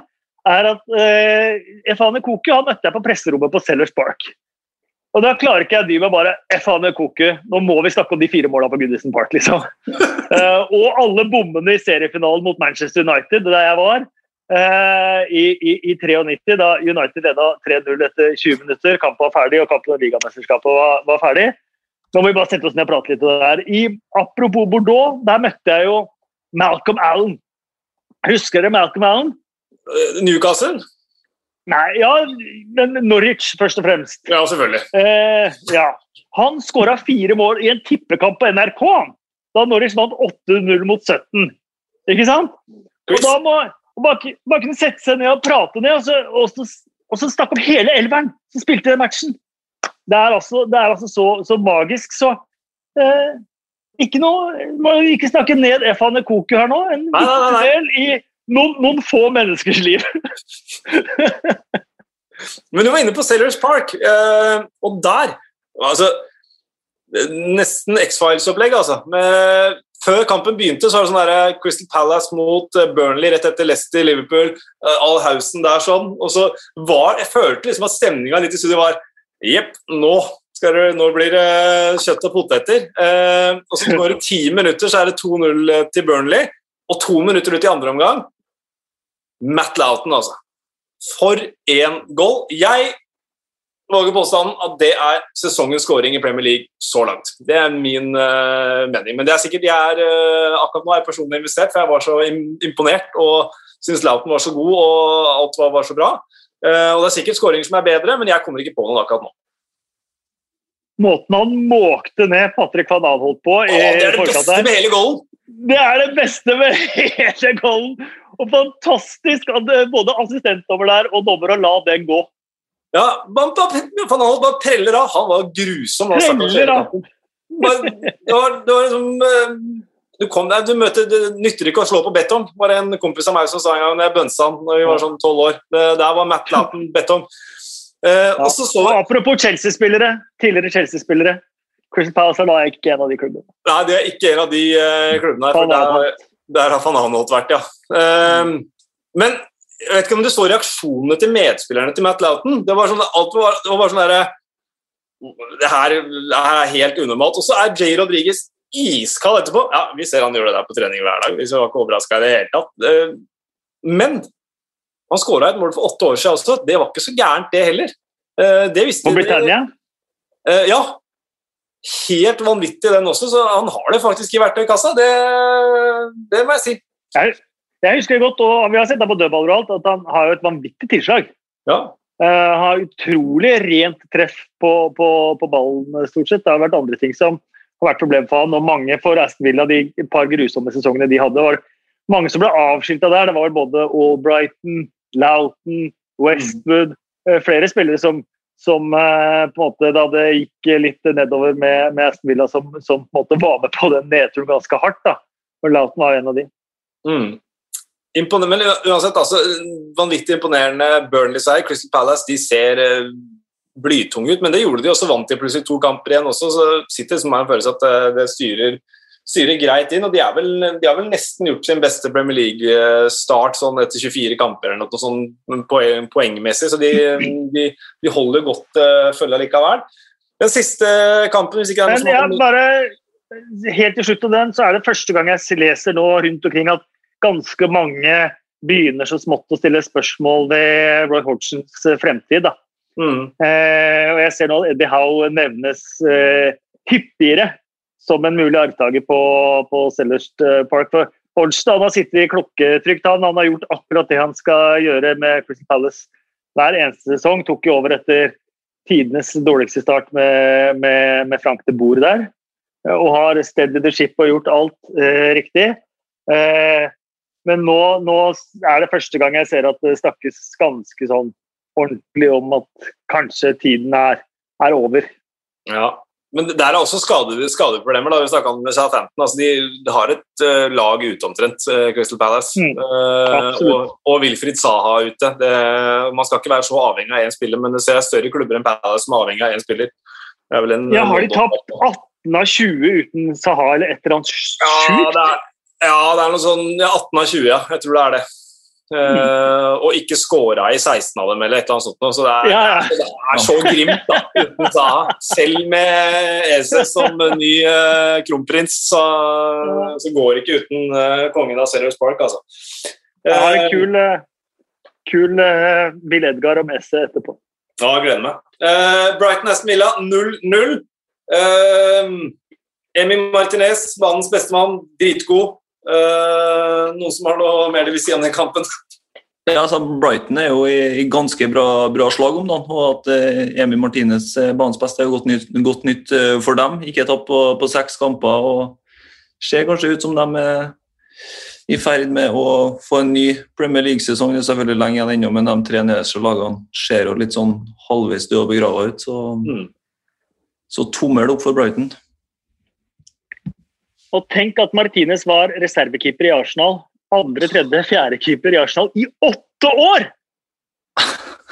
Er at uh, Efane Koku han møtte jeg på presserommet på Sellers Park. Og da klarer ikke jeg dy meg bare F faen med koke. Nå må vi snakke om de fire måla på Goodison Park, liksom. uh, og alle bommene i seriefinalen mot Manchester United, der jeg var, uh, i, i, i, 93, da United leda 3-0 etter 20 minutter. Kampen var ferdig, og kampen om ligamesterskapet var, var, ferdig. Nå må vi bare sette oss ned og prate litt om det der. I, apropos Bordeaux, der møtte jeg jo Malcolm Allen. Husker dere Malcolm Allen? Eh, Newcastle? Nei, ja, men Norwich først og fremst. Ja, selvfølgelig. Eh, ja. Han skåra fire mål i en tippekamp på NRK da Norwich vant 8-0 mot 17. Ikke sant? Og da må bare, bare kunne sette seg ned og prate ned, og så, og så, og så snakke om hele elveren som spilte den matchen. Det er altså, det er altså så, så, magisk, så eh, Ikke noe Må ikke snakke ned Efane Koku her nå. En nei, nei, del i noen, noen få menneskers liv. Men du var inne på Sailors Park, eh, og der altså, Nesten X-Files-opplegg, altså. Med, før kampen begynte, så var det sånn der Crystal Palace mot eh, Burnley rett etter Leicester, Liverpool, eh, all hausen der sånn. Og så var Jeg følte liksom at stemninga litt i studio var Jepp, nå, det, nå blir det kjøtt og poteter. Eh, og så går det ti minutter, så er det 2-0 til Burnley. Og to minutter ut i andre omgang Matt Loughton, altså. For en goal. Jeg våger påstanden at det er sesongens scoring i Premier League så langt. Det er min uh, mening. Men det er sikkert jeg er, uh, akkurat nå er jeg personlig investert, for jeg var så imponert og syntes Loughton var så god og alt var, var så bra. Uh, og Det er sikkert skåringer som er bedre, men jeg kommer ikke på noen akkurat nå. Måten han måkte ned Patrick van Anholt på Åh, Det er det beste med hele goalen! Det er det beste med hele goalen! Og fantastisk at både assistentdommer og dommer la den gå. Ja, man Aanholt bare preller av. Han var grusom. Preller av. Det var, det var liksom eh, du, kom du møter, Det nytter ikke å slå på betong. var en kompis av meg som sa en gang da jeg bønsa han da vi var sånn tolv år. Det, der var Matt Lappen betong. Eh, ja. så, apropos Chelsea-spillere. Tidligere Chelsea-spillere. Crystal Palace er da ikke en av de klubbene. Nei, det er ikke en av de uh, klubbene. her, for der, der har van Anholt vært, ja. Um, men jeg vet ikke om du så reaksjonene til medspillerne til Matt Loughton. Det var sånn, alt var, det var bare sånn derre det, her, det her er helt unormalt. Og så er Jay Rodriguez iskald etterpå. Ja, vi ser han gjør det der på trening hver dag. Hvis vi var ikke overraska i det hele tatt. Ehm, men han skåra et mål for åtte år siden også. Det var ikke så gærent, det heller. Ehm, det visste På Britannia? Ja, helt vanvittig, den også. Så han har det faktisk i verktøykassa. Det, det må jeg si. Jeg, jeg husker godt, og vi har sett det på dødballer og alt, at han har jo et vanvittig tilslag. Ja. Uh, har utrolig rent treff på, på, på, ballen, stort sett. Det har vært andre ting som har vært problem for han, og mange for Aston Villa de par grusomme sesongene de hadde. var mange som ble avskilta der. Det var både Albrighton, Loughton, Westwood, mm. flere spillere som som eh, på en måte da det gikk litt nedover med, med Aston Villa, som, som, på en måte var med på den nedturen ganske hardt. da. Og Lauten var en av de. Mm. Men uansett, altså, vanvittig imponerende Burnley-seier. Crystal Palace de ser eh, blytunge ut, men det gjorde de også vant til plutselig to kamper igjen også. Så sitter det som en følelse at det, det styrer styrer greit inn. og de, vel, de, har vel nesten gjort sin beste Premier League-start sånn etter 24 kamper eller noe sånn poeng, poengmessig, så de, de, de holder godt uh, følge likevel. Den siste kampen hvis ikke det Men ja, bare Helt til slutt av den, så er det første gang jeg leser nå rundt omkring at ganske mange begynner så smått å stille spørsmål ved Roy Hodgsons eh, fremtid. da. Mm. Eh, og jeg ser nå at Eddie Howe nevnes eh, hyppigere som en mulig arvtaker på, på Sellers eh, Park. For Hodgson har sittet i klokketrygt, han. Han har gjort akkurat det han skal gjøre med Crystal Palace hver eneste sesong. Tok jo over etter tidenes dårligste start med, med, med Frank de Boer der. Og har steady the ship og gjort alt eh, riktig. Eh, men nå, nå, er det første gang jeg ser at det snakkes ganske sånn ordentlig om at kanskje tiden er, er over. Ja, men der er også skade, skadeproblemer. da, vi om med Southampton. Altså, de, de, har et uh, lag ute omtrent, uh, Crystal Palace. Mm, uh, og, og Wilfried Saha ute. Det, man skal ikke være så avhengig av én spiller, men det ser større klubber enn Palace som er avhengig av én spiller. En, ja, har de tapt 18 av 20 uten Saha eller et eller annet sjukt? Ja, ja, det er noe sånn ja, 18 av 20, ja. Jeg tror det er det. Uh, og ikke scora i 16 av dem, eller et eller annet sånt. Så det er, Ja, ja. det er så grimt, da, uten Zaha. Selv med Eze som ny uh, kronprins, så, så går det ikke uten uh, kongen av Serious Park, altså. Jeg har en Eh, kul, eh, kul eh, Bill Edgar om Esse etterpå. Ja, jeg gleder meg. Uh, Brighton Aston Villa 0-0. Uh, Emi Martinez, banens bestemann, dritgod. Uh, noen som har noe mer de vil si om den kampen? Ja, altså Brighton er jo i, i ganske bra, bra slag om dagen, og at eh, Emi Martinez eh, banens beste er jo godt nytt, godt nytt eh, for dem. Ikke tapt på, på seks kamper og ser kanskje ut som de er i ferd med å få en ny Premier League-sesong. Det er selvfølgelig lenge igjen ennå, men de tre nederste lagene ser jo litt sånn halvveis døde og begrava ut. Så, Mm. så tommel opp for Brighton. Og tenk at Martinez var reservekeeper i Arsenal. Andre, tredje, fjerde keeper i Arsenal i åtte år!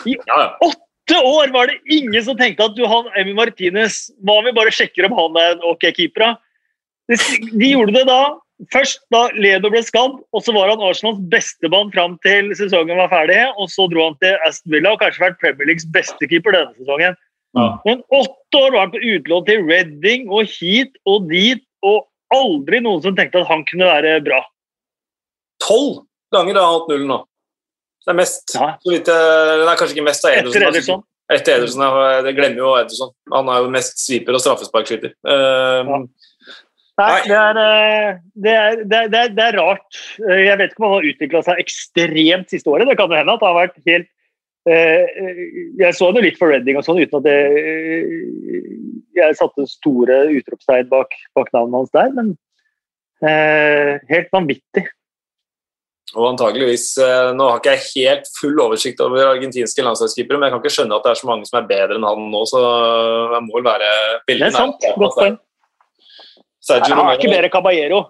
Ja. Åtte år var det ingen som tenkte at du, han, Emi Martinez Hva om vi bare sjekker om han er en ok keeper? da? De, de gjorde det da. Først da Ledo ble skadd, og så var han Arsenals beste mann fram til sesongen var ferdig. Og så dro han til Aston Villa og kanskje vært Premier Leagues beste keeper denne sesongen. Ja. Men åtte år var han på utlån til Reading og hit og dit, og aldri noen som tenkte at han kunne være bra. Tolv ganger har han hatt nullen nå. Det er mest. Ja. Så vidt det er kanskje ikke mest av Ederson. Etter Ederson. Etter Ederson, ja, det glemmer jo Ederson. Han er jo mest sviper og straffesparkskytter. Um, Ja. Nei, Nei. det er, eh, det, er, det, er, det, er, er rart. Eh, Jeg vet ikke om han har utvikla seg ekstremt siste året. Det kan jo hende at han har vært helt eh, Jeg så det litt for Redding og sånn, uten at det, eh, jeg satte store utropstegn bak, bak navnet hans der, men eh, helt vanvittig. Og antageligvis, eh, Nå har ikke jeg helt full oversikt over argentinske landslagskeepere, men jeg kan ikke skjønne at det er så mange som er bedre enn han nå, så jeg må vel være Det er sant. Godt poeng. Han er ikke bedre Caballero.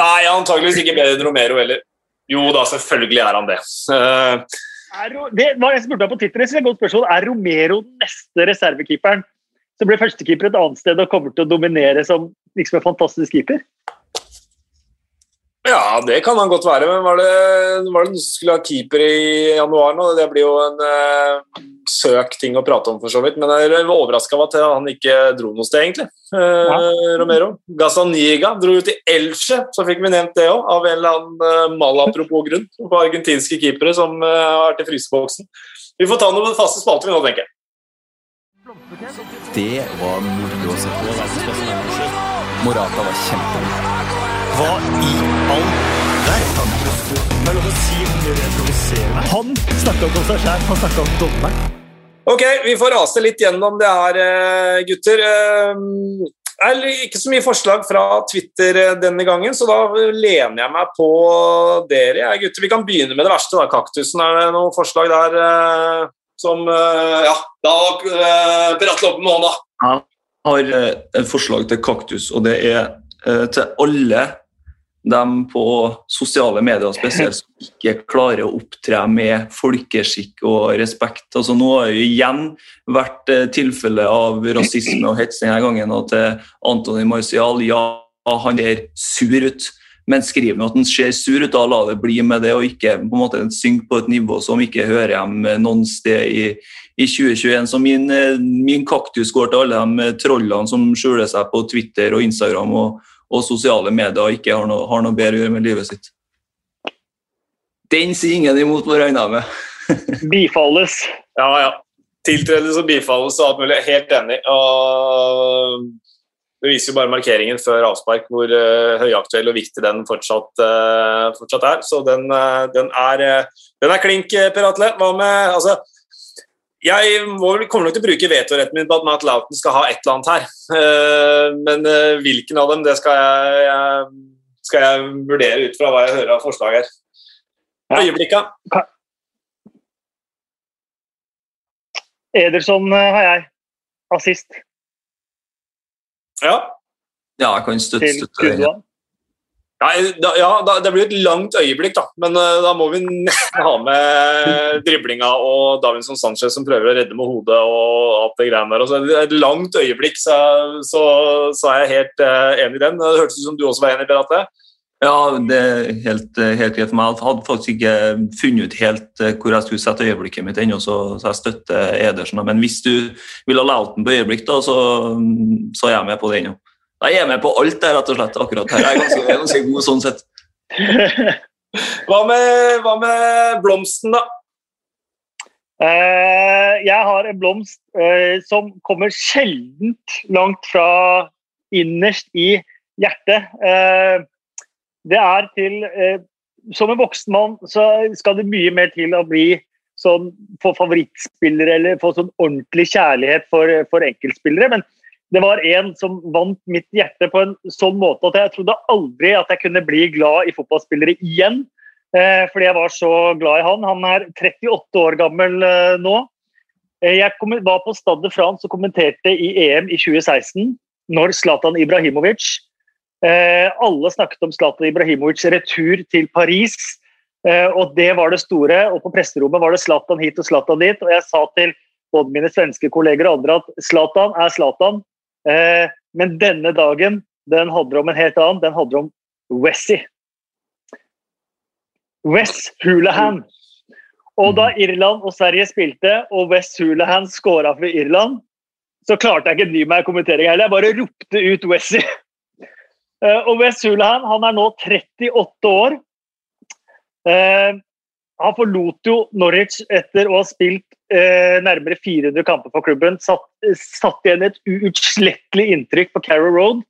Nei, antageligvis ikke bedre enn Romero heller. Jo da, selvfølgelig er han det. Eh, Er, det var jeg spurte på Twitter, det et godt spørsmål. Er Romero neste reservekeeperen som blir førstekeeper et annet sted og kommer til å dominere som liksom en fantastisk keeper? Ja, det kan han godt være. Men var det, var det noen som skulle ha keeper i januar nå? Det blir jo en eh, søk ting å prate om, for så vidt. Men jeg var overraska over at han ikke dro noe sted, egentlig. Eh, Romero. Gazaniga dro jo til Elche, så fikk vi nevnt det òg, av en eller annen uh, malapropos grunn. På argentinske keepere som eh, har vært i fryseboksen. Vi får ta noen faste spalter vi nå, tenker jeg. Det var moro å se på. Morata var kjempegod. Hva i all verden? Er. Han snakka ikke om seg sjæl, han snakka om dommeren. Ok, vi får rase litt gjennom det her, eh, gutter. Eh, Det er ikke så mye forslag fra Twitter eh, denne gangen, så da lener jeg meg på dere. jeg, gutter. Vi kan begynne med det verste, da. Kaktusen. Er det noen forslag der eh, som eh, Ja, da Per Atle opp med hånda. Jeg har eh, et forslag til kaktus, og det er eh, til alle dem på sosiale medier spesielt som ikke klarer å opptre med folkeskikk og respekt. Altså Nå har det igjen vært eh, tilfelle av rasisme og hets denne gangen. Og til Antony Marcial, ja, han ser sur ut, men skriv nå at han ser sur ut. Da la det bli med det, og ikke på en måte synke på et nivå som ikke hører hjem noen sted i, i 2021. Så min, eh, min kaktus går til alle de trollene som skjuler seg på Twitter og Instagram og, og sosiale medier og ikke har noe, har noe bedre å gjøre med livet sitt. Den sier ingen imot, må jeg regne med. Bifalles. Ja, ja. Tiltredelse og bifalles og alt mulig. Helt enig. Og det viser jo bare markeringen før avspark hvor uh, høyaktuell og viktig den fortsatt, uh, fortsatt er. Så den, uh, den, er, uh, den er klink, Per Atle. Hva med altså, Jeg kommer nok til å bruke vetoretten min på at Matt Loughton skal ha et eller annet her. Eh, men eh, hvilken av dem, det skal jeg, jeg, skal jeg vurdere ut fra hva jeg hører av forslag her. Ja. Øyeblikka. Ederson eh, har jeg. Assist Ja. Ja, jeg kan støtte, støtte. Nei, da, ja, da, det blir et langt øyeblikk, da. Men uh, da må vi nesten ha med driblinga og Davinson Sanchez som prøver å redde med hodet og alt det greiene der. Og så er et langt øyeblikk, så, så, så er jeg helt uh, enig i den. Det hørtes ut som du også var enig i, Beate. Ja, det er helt, helt greit for meg. Jeg hadde faktisk ikke funnet ut helt eh, hvor jeg skulle sette øyeblikket mitt ennå, så, så jeg støtter Edersen. Men hvis du vil ha Lauten på øyeblikk, da, så, så er jeg med på det ennå. Jeg er med på alt det, rett og slett. akkurat her. Jeg er ganske, jeg er ganske god sånn sett. Hva med, hva med blomsten, da? Eh, jeg har en blomst eh, som kommer sjeldent langt fra innerst i hjertet. Eh, det er til eh, Som en voksen mann så skal det mye mer til å bli sånn få favorittspillere eller få sånn ordentlig kjærlighet for, for enkeltspillere. Men det var en som vant mitt hjerte på en sånn måte at jeg trodde aldri at jeg kunne bli glad i fotballspillere igjen. Eh, fordi jeg var så glad i han. Han er 38 år gammel eh, nå. Eh, jeg var på Stade France og kommenterte i EM i 2016 når Zlatan Ibrahimovic alle snakket om Zlatan Ibrahimovics retur til Paris, og det var det store. Og på presserommet var det Zlatan hit og Zlatan dit. Og jeg sa til både mine svenske kolleger og andre at Zlatan er Zlatan, eh, men denne dagen den handler om en helt annen. Den handler om Wessie. Wes Hulahan. Og da Irland og Sverige spilte, og Wes Hulahan skåra for Irland, så klarte jeg ikke å dy meg i kommentering heller. Jeg bare ropte ut Wessie. Uh, og Wes Hulahan han er nå 38 år. Uh, han forlot jo Norwich etter å ha spilt uh, nærmere 400 kamper for klubben. Satt, satt igjen et uutslettelig inntrykk på Carrow Road.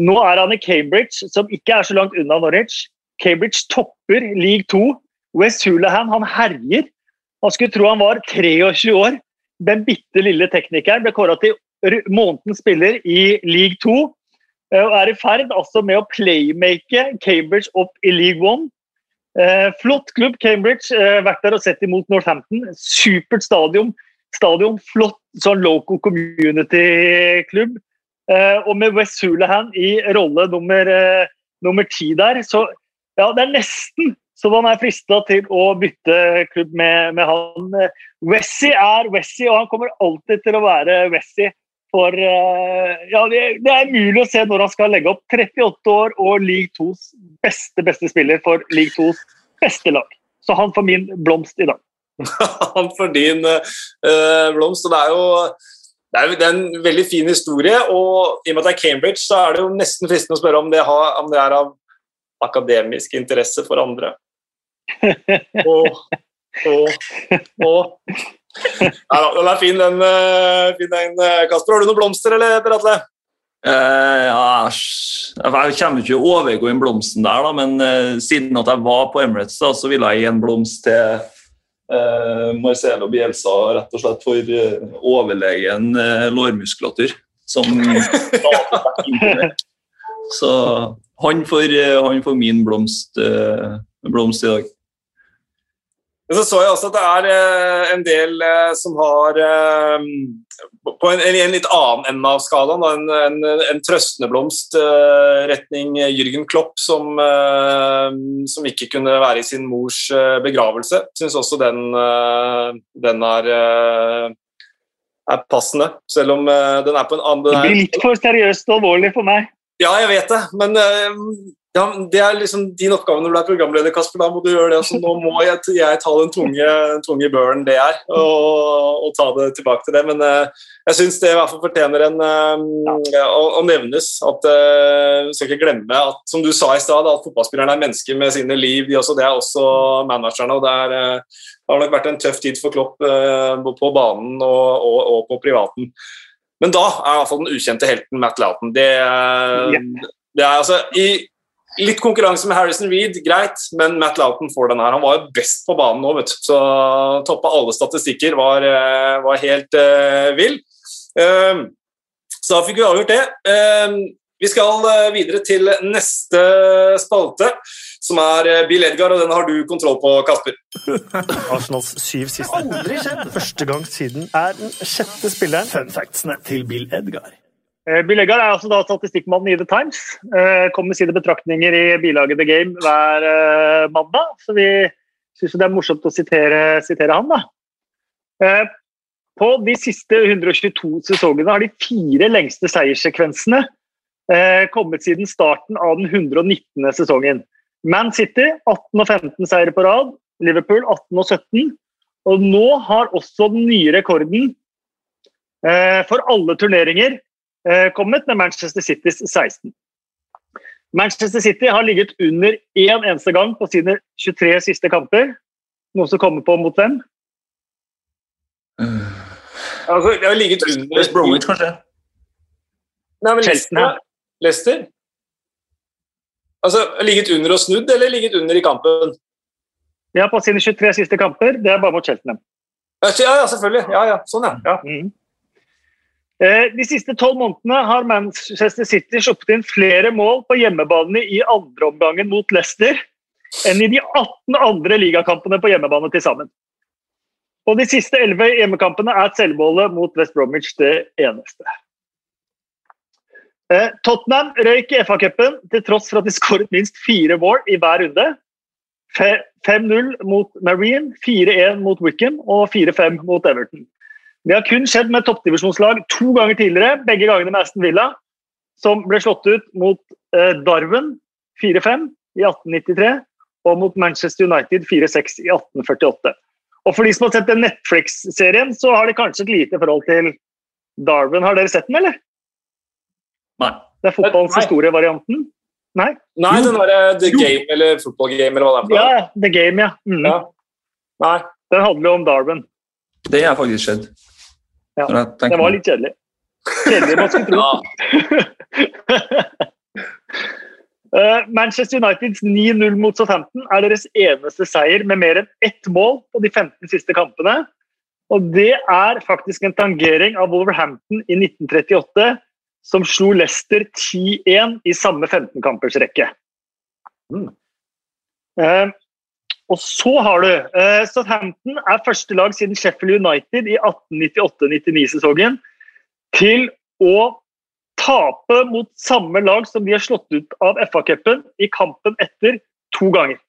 Nå er han i Cambridge, som ikke er så langt unna Norwich. Cambridge topper league 2. West Hulahan han herjer. Man skulle tro han var 23 år. Den bitte lille teknikeren ble kåra til månedens spiller i league 2. Eh, og er i ferd altså med å playmake Cambridge opp i League One. Eh, flott klubb, Cambridge. Eh, vært der og sett imot Northampton. Supert stadion. stadion flott sånn local community-klubb. Eh, og med West Hulahan i rolle nummer, eh, nummer ti der, så ja, det er nesten så man er frista til å bytte klubb med, med han. Wessie er Wessie, og han kommer alltid til å være Wessie. For uh, ja, det, det, er mulig å se når han skal legge opp. 38 år og League 2s beste beste spiller for League 2s beste lag. Så han får min blomst i dag. han får din uh, blomst. og det er jo det er, det er, en veldig fin historie, og i og med at det er Cambridge, så er det jo nesten fristende å spørre om det, har, om det er av akademisk interesse for andre. og, og, og ja, den er fin, den, eh, fin den, eh, Kasper. Har du noen blomster, eller, Per Atle? Uh, ja, jeg kommer ikke overgå inn blomsten der, da, men uh, siden at jeg var på Emirates, da, så ville jeg gi en blomst til uh, Marcelo Bielsa rett og slett for overlegen lårmuskulatur. Som Så han får, han får min blomst, blomst i dag. Men så så jeg også at det er eh, en del eh, som har eh, På en, en litt annen ende av skalaen, en, en, en trøstende blomst retning Jürgen Klopp, som, som, ikke kunne være i sin mors begravelse. Syns også den, den er, er passende, selv om den er på en annen Det blir litt for seriøst og alvorlig for meg. Ja, jeg vet det, men ja, Det er liksom din oppgave når du er programleder, Kasper. Da må du gjøre det. Så nå må jeg, jeg ta den tunge, tunge børen det er, og, og, ta det tilbake til det. Men uh, jeg syns det i hvert fall fortjener en uh, ja. å, å, nevnes. at uh, skal ikke glemme at, som du sa i stad, at fotballspillerne er mennesker med sine liv. De også, det er også managerne. og Det, er, det har nok vært en tøff tid for Klopp på banen og, og, og, på privaten. Men da er i hvert fall den ukjente helten Matt Loughton. Det, det er altså i Litt konkurranse med Harrison Reed, greit, men Matt Loughton får den her. Han var jo best på banen nå, vet du. Så toppa alle statistikker, var, eh, var helt uh, vill. Uh, så da fikk vi avgjort det. Uh, vi skal videre til neste spalte, som er Bill Edgar, og den har du kontroll på, Kasper. Arsenals syv siste. Aldri skjedd! Første gang siden er den sjette spilleren. Fun factsene til Bill Edgar. Eh, Bill Eggar er altså da statistikkmannen i The Times. Eh, kommer med sine betraktninger i bilaget The Game hver eh, mandag. Så vi syns det er morsomt å sitere, sitere han, da. På de siste 122 sesongene har de fire lengste seierssekvensene kommet siden starten av den 119. sesongen. Man City 18 og 15 seire på rad, Liverpool 18 og 17. Og nå har også den nye rekorden for alle turneringer kommet med Manchester Citys 16. Manchester City har ligget under én eneste gang på sine 23 siste kamper. Noen som kommer på mot hvem? Altså, jeg har ligget under West Bromwich, kanskje? Nei, men. Leicester? Leicester? Altså, ligget under og snudd, eller ligget under i kampen? Ja, på sine 23 siste kamper. Det er bare mot Cheltenham. Ja, ja, selvfølgelig. Ja, ja. Sånn, ja. ja. Mhm. Eh, De siste tolv månedene har Manchester City sluppet inn flere mål på hjemmebane i andreomgangen mot Leicester enn i de 18 andre ligakampene på hjemmebane til sammen. Og de siste 11 hjemmekampene er selvmålet mot West Bromwich det eneste. Eh, Tottenham røyk i FA-cupen til tross for at de skåret minst fire mål i hver runde. 5-0 mot Marine, 4-1 mot Wickham og 4-5 mot Everton. Det har kun skjedd med toppdivisjonslag to ganger tidligere, begge gangene med Aston Villa, som ble slått ut mot eh, Darwin 4-5 i 1893 og mot Manchester United 4-6 i 1848. Og For de som har sett den Netflix-serien, så har de kanskje et lite forhold til Darwin. Har dere sett den, eller? Nei. Det er fotballens historievarianten? Nei? Nei, den derre The Game eller Football Game eller hva det er for Ja, ja, The Game, ja. Mm. Ja. Nei. Den handler jo om Darwin. Det har faktisk skjedd. Ja, Det var litt kjedelig. Kjedelig man skulle tro. Ja, Eh, Manchester Uniteds 9-0 mot Southampton er deres eneste seier med mer enn ett mål på de 15 siste kampene. Og det er faktisk en tangering av Wolverhampton i 1938, som slo Leicester 10-1 i samme 15-kampersrekke. Mm. Og så har du eh, Southampton er første lag siden Sheffield United i 1898-99-sesongen til å tape mot samme lag som de har slått ut av FA-cupen i kampen etter to ganger.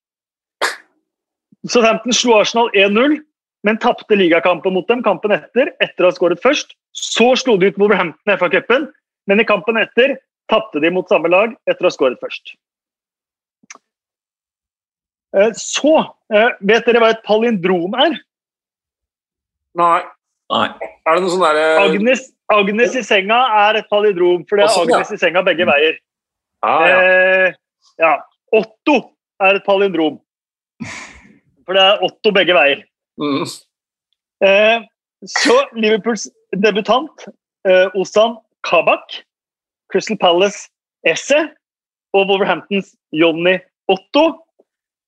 Southampton slo Arsenal 1-0, men tapte ligakampen mot dem kampen etter, etter å ha skåret først. Så slo de ut Wolverhampton i FA-cupen, men i kampen etter tapte de mot samme lag etter å ha skåret først. Eh, Så eh, Vet dere hva et palindrom er? Nei. Nei. Er det noe sånn derre Agnes, Agnes i senga er et palindrom, for det er Å, Agnes ja. I senga begge veier. ah, ja. Eh, ja. Otto er et palindrom. For det er Otto begge veier. mm. Eh, så Liverpools debutant, eh, Ozan Kabak, Crystal Palace Esse og Wolverhamptons Johnny Otto.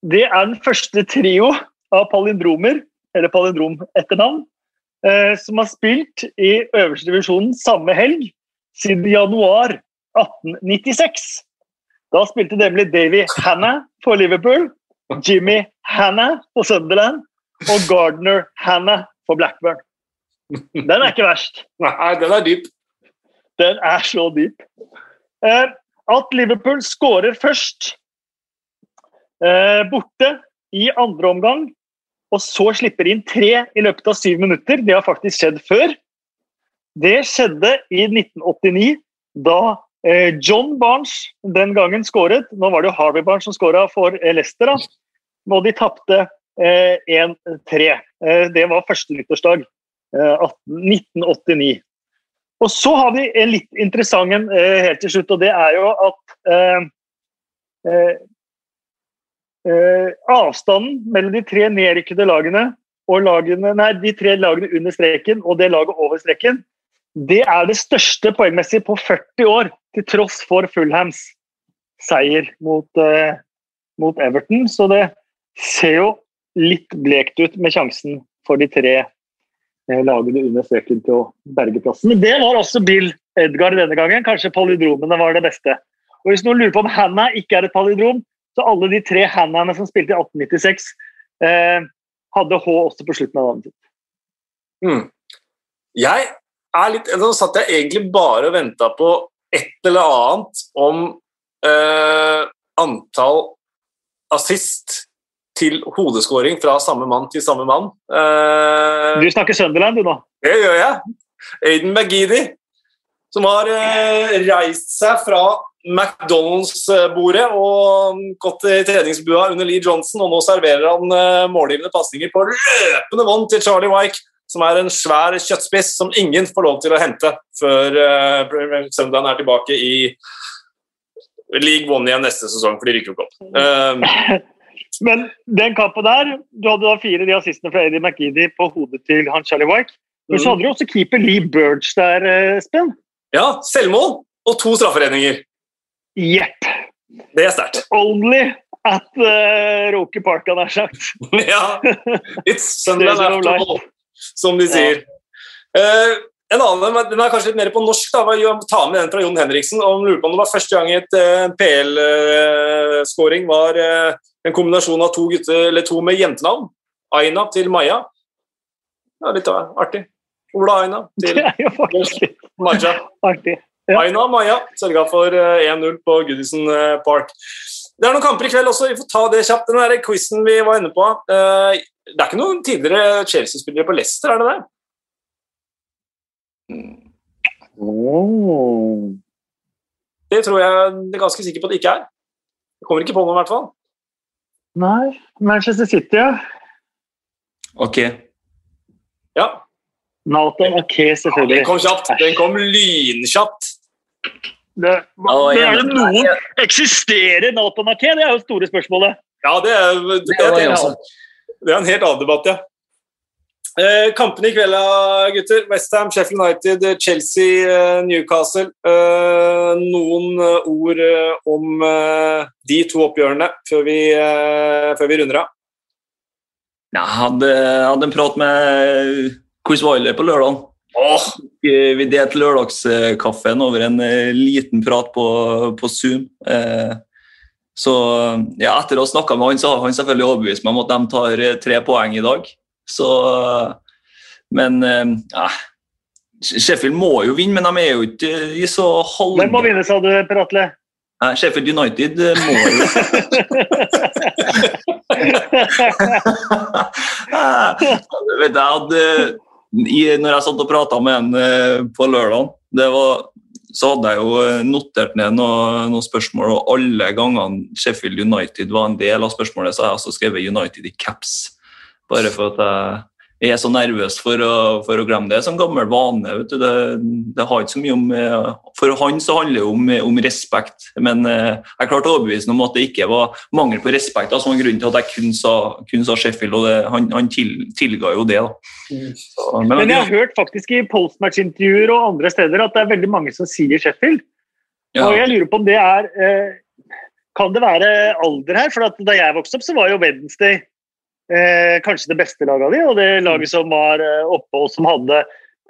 Det er den første trio av palindromer, eller palindrom-etternavn, eh, som har spilt i øverste divisjonen samme helg siden januar 1896. Da spilte nemlig Davy Hannah for Liverpool, Jimmy Hannah for Sunderland og Gardner Hannah for Blackburn. Den er ikke verst. Nei, den er dyp. Den er så dyp. Eh, at Liverpool skårer først borte i andre omgang, og så slipper inn tre i løpet av syv minutter, det har faktisk skjedd før. Det skjedde i 1989, da eh, John Barnes den gangen skåret. Nå var det jo Harvey Barnes som skåra for eh, Leicester, da. og de tapte eh, 1-3. Eh, det var første nyttårsdag. eh, 18, 1989. Og så har vi en litt interessant en eh, helt til slutt, og det er jo at eh, avstanden mellom de tre nedrykkede lagene og lagene, nei, de tre lagene under streken og det laget over streken, det er det største poengmessig på 40 år, til tross for Fulhams seier mot, eh, mot Everton. Så det ser jo litt blekt ut med sjansen for de tre eh, lagene under streken til å berge plassen. Men det var også Bill Edgar denne gangen. Kanskje palindromene var det beste. Og Hvis noen lurer på om Hannah ikke er et palindrom, så alle de tre Hannahene som spilte i 1896, eh, hadde H også på slutten av navnet sitt. Mm. Jeg er litt Nå satt jeg egentlig bare og venta på et eller annet om eh, antall assist til hodeskåring fra samme mann til samme mann. Eh, Du snakker Sunderland, du nå. det gjør jeg. Aiden McGeady. som har eh, reist seg fra McDonald's-bordet og gått i treningsbua under Lee Johnson, og nå serverer han eh, målgivende pasninger på løpende vann til Charlie Wyke, som er en svær kjøttspiss som ingen får lov til å hente før uh, søndagen er tilbake i League One igjen neste sesong, for de rykker jo ikke opp. Eh, Men den kampen der, du hadde da fire de assistene fra Eddie McGeady på hodet til han Charlie Wyke. Men så Mhm. hadde du også keeper Lee Burge der, eh, Espen. ja, selvmål og to strafferedninger. Jepp. Det er sterkt. Only at uh, Roker Park, hadde har sagt. ja. It's Sunderland er after all, som de sier. Eh, en annen, den er kanskje litt mer på norsk. da, Ta med den fra Jon Henriksen. og lurer på om det var Første gang et uh, PL-scoring var eh, en kombinasjon av to gutter, eller to med jentenavn. Aina til Maja. Ja, litt uh, artig. Ola Aina til Maja. artig. Ja. Aina Maja sørga for eh, 1-0 på Goodison eh, Park. Det er noen kamper i kveld også, vi får ta det kjapt. Den der quizen vi var inne på. eh, Det er ikke noen tidligere Chelsea-spillere på Leicester, er det det? Oh. Det tror jeg er ganske sikker på at det ikke er. Jeg kommer ikke på noe, i hvert fall. Nei, Manchester City, ja. Ok. Ja, Nathan Ake, Den selvfølgelig. kom kjapt. Den kom lynkjapt. Det, Ja, det er det noen Eksisterer Nato-Marké? Det er jo store spørsmålet. Ja, det er, det, Det er, det, er, en helt annen debatt, ja. Eh, kampene i kveld, da, gutter. Westham, Sheffield United, Chelsea, eh, Newcastle. Eh, noen eh, ord eh, om eh, de to oppgjørene før vi, eh, før vi runder av. Jeg hadde, hadde en prat med Chris Wiley på lørdag. Åh, Vi delte lørdagskaffen over en eh, liten prat på, på Zoom. Eh, så ja, etter å ha snakka med han, så har han selvfølgelig overbevist meg om at de tar eh, tre poeng i dag. Så Men eh, ja. Sheffield må jo vinne, men de er jo ikke i så halv... Hvem må vinne, sa du, Per Atle? Nei, Sheffield United eh, må jo vet, jeg hadde, i, når jeg satt og prata med en eh, på lørdag, så hadde jeg jo eh, notert ned noen, noe spørsmål, og alle gangene Sheffield United var en del av spørsmålet, så har jeg også skrevet United i caps. Bare for at jeg jeg er så nervøs for å, for å glemme det. Som gammel vane. vet du. Det, det har ikke så mye om eh, For han så handler det om, om respekt. Men eh, jeg klarte å overbevise ham om at det ikke var mangel på respekt som altså, var grunnen til at jeg kun sa, kun sa Sheffield. og det, Han, han til, tilga jo det. da. Så, men, Men jeg har hørt faktisk i postmatch-intervjuer og andre steder at det er veldig mange som sier Sheffield. ja, Og jeg lurer på om det er eh, Kan det være alder her? For at da jeg vokste opp, så var jo Wednesday eh, kanskje det beste laget av de, og det laget som var eh, oppe og som hadde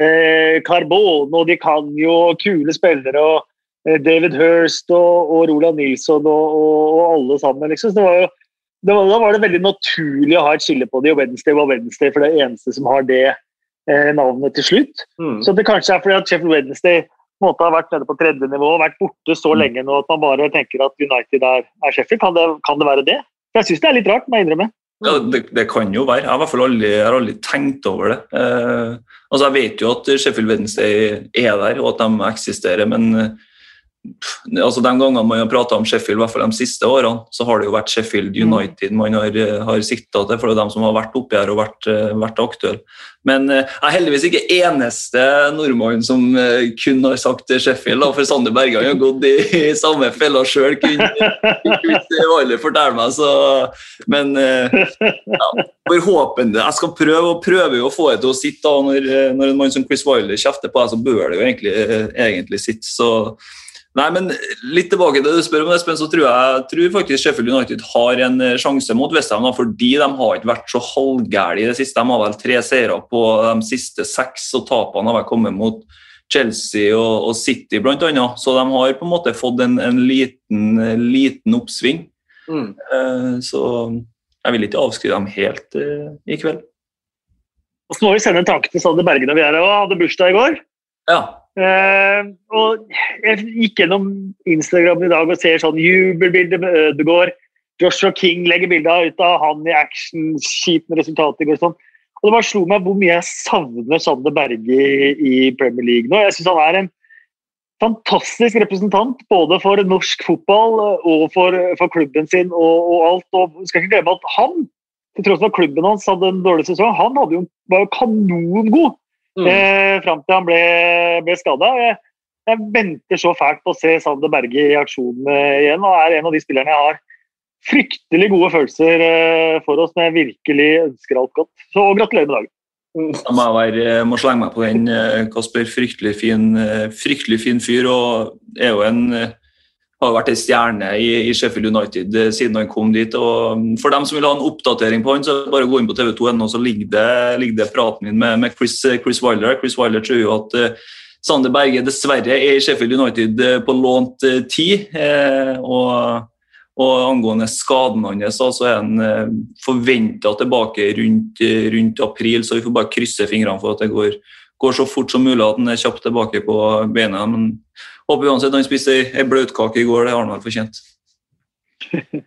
eh, Carbone og Di Canio og kule spillere og eh, David Hirst og, og Roland Nilsson og, og, og alle sammen. liksom. Så det var jo det var, da var det veldig naturlig å ha et skille på de, og Wednesday var Wednesday for det er eneste som har det eh, navnet til slutt. Mm. Så det kanskje er fordi at Sheffield Wednesday måtte ha måte har vært nede på tredje nivå og vært borte så Mm. lenge nå at man bare tenker at United er, er Sheffield. Kan det, kan det være det? Jeg syns det er litt rart, må jeg innrømme. Ja, det, det kan jo være. Jeg har i hvert fall aldri, aldri tenkt over det. Eh, altså Jeg vet jo at Sheffield Wednesday er der, og at de eksisterer, men eh, altså de gangene man har prata om Sheffield, i hvert fall de siste årene, så har det jo vært Sheffield United man har, eh, har sikta til, for det er de som har vært oppi her og vært, eh, vært aktuelle. Men eh, jeg er heldigvis ikke eneste nordmann som kun har sagt Sheffield, da, for Sander Bergan har gått i, i samme fella sjøl, kunne ikke fortelle meg. Så, men ja, forhåpentlig Jeg skal prøve og prøver å få det til å sitte. da, Når, når en mann som Chris Wiley kjefter på deg, så bør det jo egentlig, egentlig sitte. Så Nei, men litt tilbake til det du spør om, Espen, så tror jeg tror faktisk Sheffield United har en eh, sjanse mot Westham, fordi de har ikke vært så halvgærne i det siste. De har vel tre seire på de siste seks, og tapene har vel kommet mot Chelsea og, og City bl.a. Så de har på en måte fått en, en liten, liten oppsving. Mm. Eh, Så jeg vil ikke avskrive dem helt eh, i kveld. Og så må vi sende en tanke til Sander Bergen og vi er og hadde bursdag i går. Ja. Eh, og jeg gikk gjennom Instagram i dag og ser sånn jubelbilder med Ødegaard. Joshua King legger bilder ut av han i action, skitne resultater og sånn. Og det bare slo meg hvor mye jeg savner Sander Berge i, Premier League nå. Jeg syns han er en fantastisk representant både for norsk fotball og for, for klubben sin og, og alt. Og skal ikke glemme at han, til tross for at klubben hans hadde en dårlig sesong, han jo, var jo kanongod mm. eh, fram til han ble, ble skada. Jeg, jeg, venter så fælt på å se Sander Berge i aksjon eh, igjen, og er en av de spillerne jeg har fryktelig gode følelser eh, for oss, men jeg virkelig ønsker alt godt. Så gratulerer med dagen. Jeg må være, må slenge meg på den, eh, Kasper. Fryktelig fin, eh, fryktelig fin fyr. Og er jo en eh, har vært en stjerne i, i, Sheffield United siden han kom dit. og mm, For dem som vil ha en oppdatering på han, så bare gå inn på tv2.no, så ligger det, ligger det praten min med, med Chris, Chris, Wilder. Chris Wilder tror jo at uh, Sander Berge dessverre er i Sheffield United på lånt tid. Uh, og og angående skaden hans, så er han eh, forventa tilbake rundt, eh, rundt, april, så vi får bare krysse fingrene for at det går, går, så fort som mulig, at han er kjapt tilbake på beina. Men håper uansett han spiste ei bløtkake i går, det har han vel fortjent.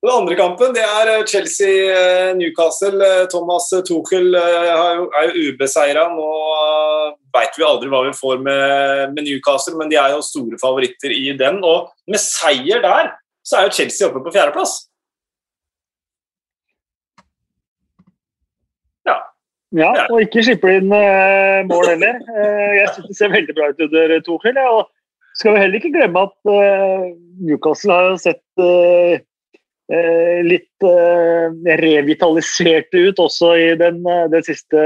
Den andre kampen det er eh, Chelsea-Newcastle. Thomas Tuchel er jo ubeseira. Nå veit vi aldri hva vi får med, Newcastle, men de er jo store favoritter i den. Og med seier der så er jo Chelsea oppe på fjerdeplass. Ja. Og ikke slipper inn uh, mål heller. Uh, jeg syns det ser veldig bra ut under Tuchel. Ja. Og skal vi heller ikke glemme at uh, Newcastle har sett litt revitaliserte ut også i den, den siste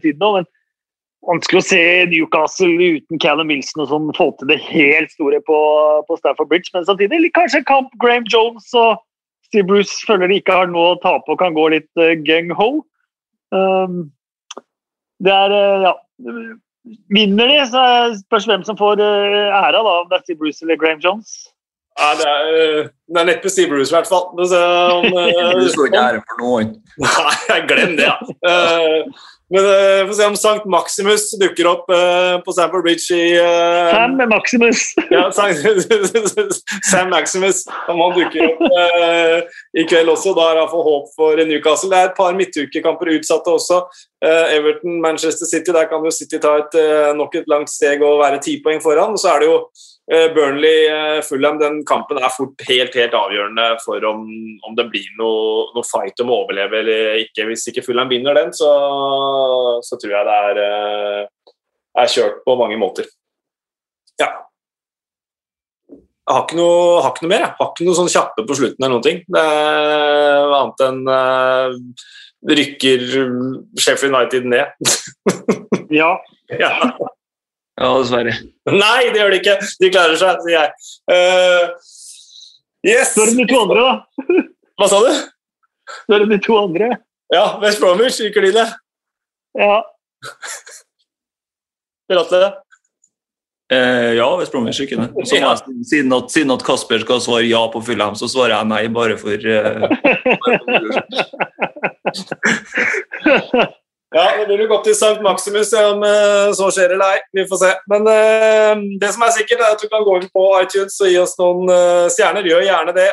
tiden. Men vanskelig å se Newcastle uten Callum Wilson som få til det helt store på, på Stafford Bridge. Men samtidig kanskje kamp Graham Jones og Steve Bruce føler de ikke har noe å tape og kan gå litt gung-ho. Um, det er uh, ja. Vinner de, så spørs hvem som får uh, æra, da, om det er Steve Bruce eller Graham Jones. Ja, det er, det er neppe Steve Bruce, i hvert fall. Du slår ikke ære for noen. Nei, glem det, ja. Men uh, får se om Sankt Maximus dukker opp uh, på Stamford Bridge i uh, Sam Maximus! ja, Sam Maximus. Om han dukker opp i kveld også. Da er det iallfall håp for Newcastle. Det er et par midtukekamper utsatte også. Everton, Manchester City, der kan jo City ta et, nok et langt steg og være ti poeng foran. Og så er det jo Eh, Burnley-Fulham, den kampen er fort helt helt avgjørende for om, om det blir noe, noe, fight om å overleve eller ikke. Hvis ikke Fulham vinner den, så, så tror jeg det er, eh, er, kjørt på mange måter. Ja. Jeg har ikke noe, har ikke noe mer. Jeg har ikke noe sånn kjappe på slutten eller noen ting. Det er annet enn uh, rykker Sheffield United ned. ja. ja. Ja, dessverre. Nei, det gjør de ikke. De klarer seg, sier jeg. Uh, yes! Så er det de to andre, da. Hva sa du? Så er det de to andre. Ja, West Bromwich ryker de ned. Ja. Ratte? Eh, ja, West Bromwich ryker ned. Ja. Siden, at, siden, at, Kasper skal svare ja på Fulham, så svarer jeg nei, bare for, uh, Ja, det blir godt i St. Maximus om uh, så skjer eller ei. Vi får se. Men eh, det som er sikkert, er at du kan gå inn på iTunes og gi oss noen eh, stjerner. Gjør gjerne det.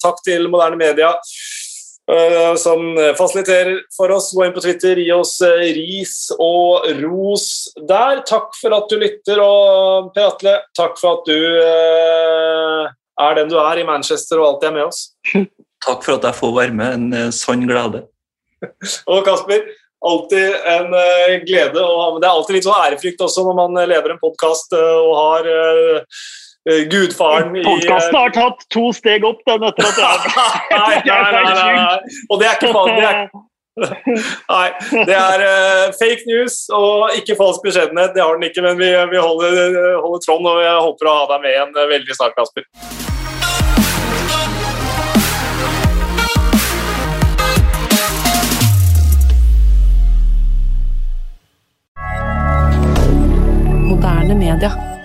takk til moderne media som fasiliterer for oss. Gå inn på Twitter, gi oss ris og ros der. Takk for at du lytter, og Per Atle, takk for at du er den du er i Manchester og alltid er med oss. Takk for at jeg får være med. En sann glede. og Kasper, alltid en uh, glede. Og, det er alltid litt sånn ærefrykt også når man eh, lever en podkast eh, og har gudfaren i Podkasten har tatt to steg opp, den etter at jeg nei, nei, nei, nei, Og det er ikke faen, det er, Nei, det er uh, fake news og ikke falsk beskjedenhet. Det har den ikke, men vi, vi holder, holder Trond, og jeg håper å ha deg med igjen veldig snart, Kasper. Moderne media.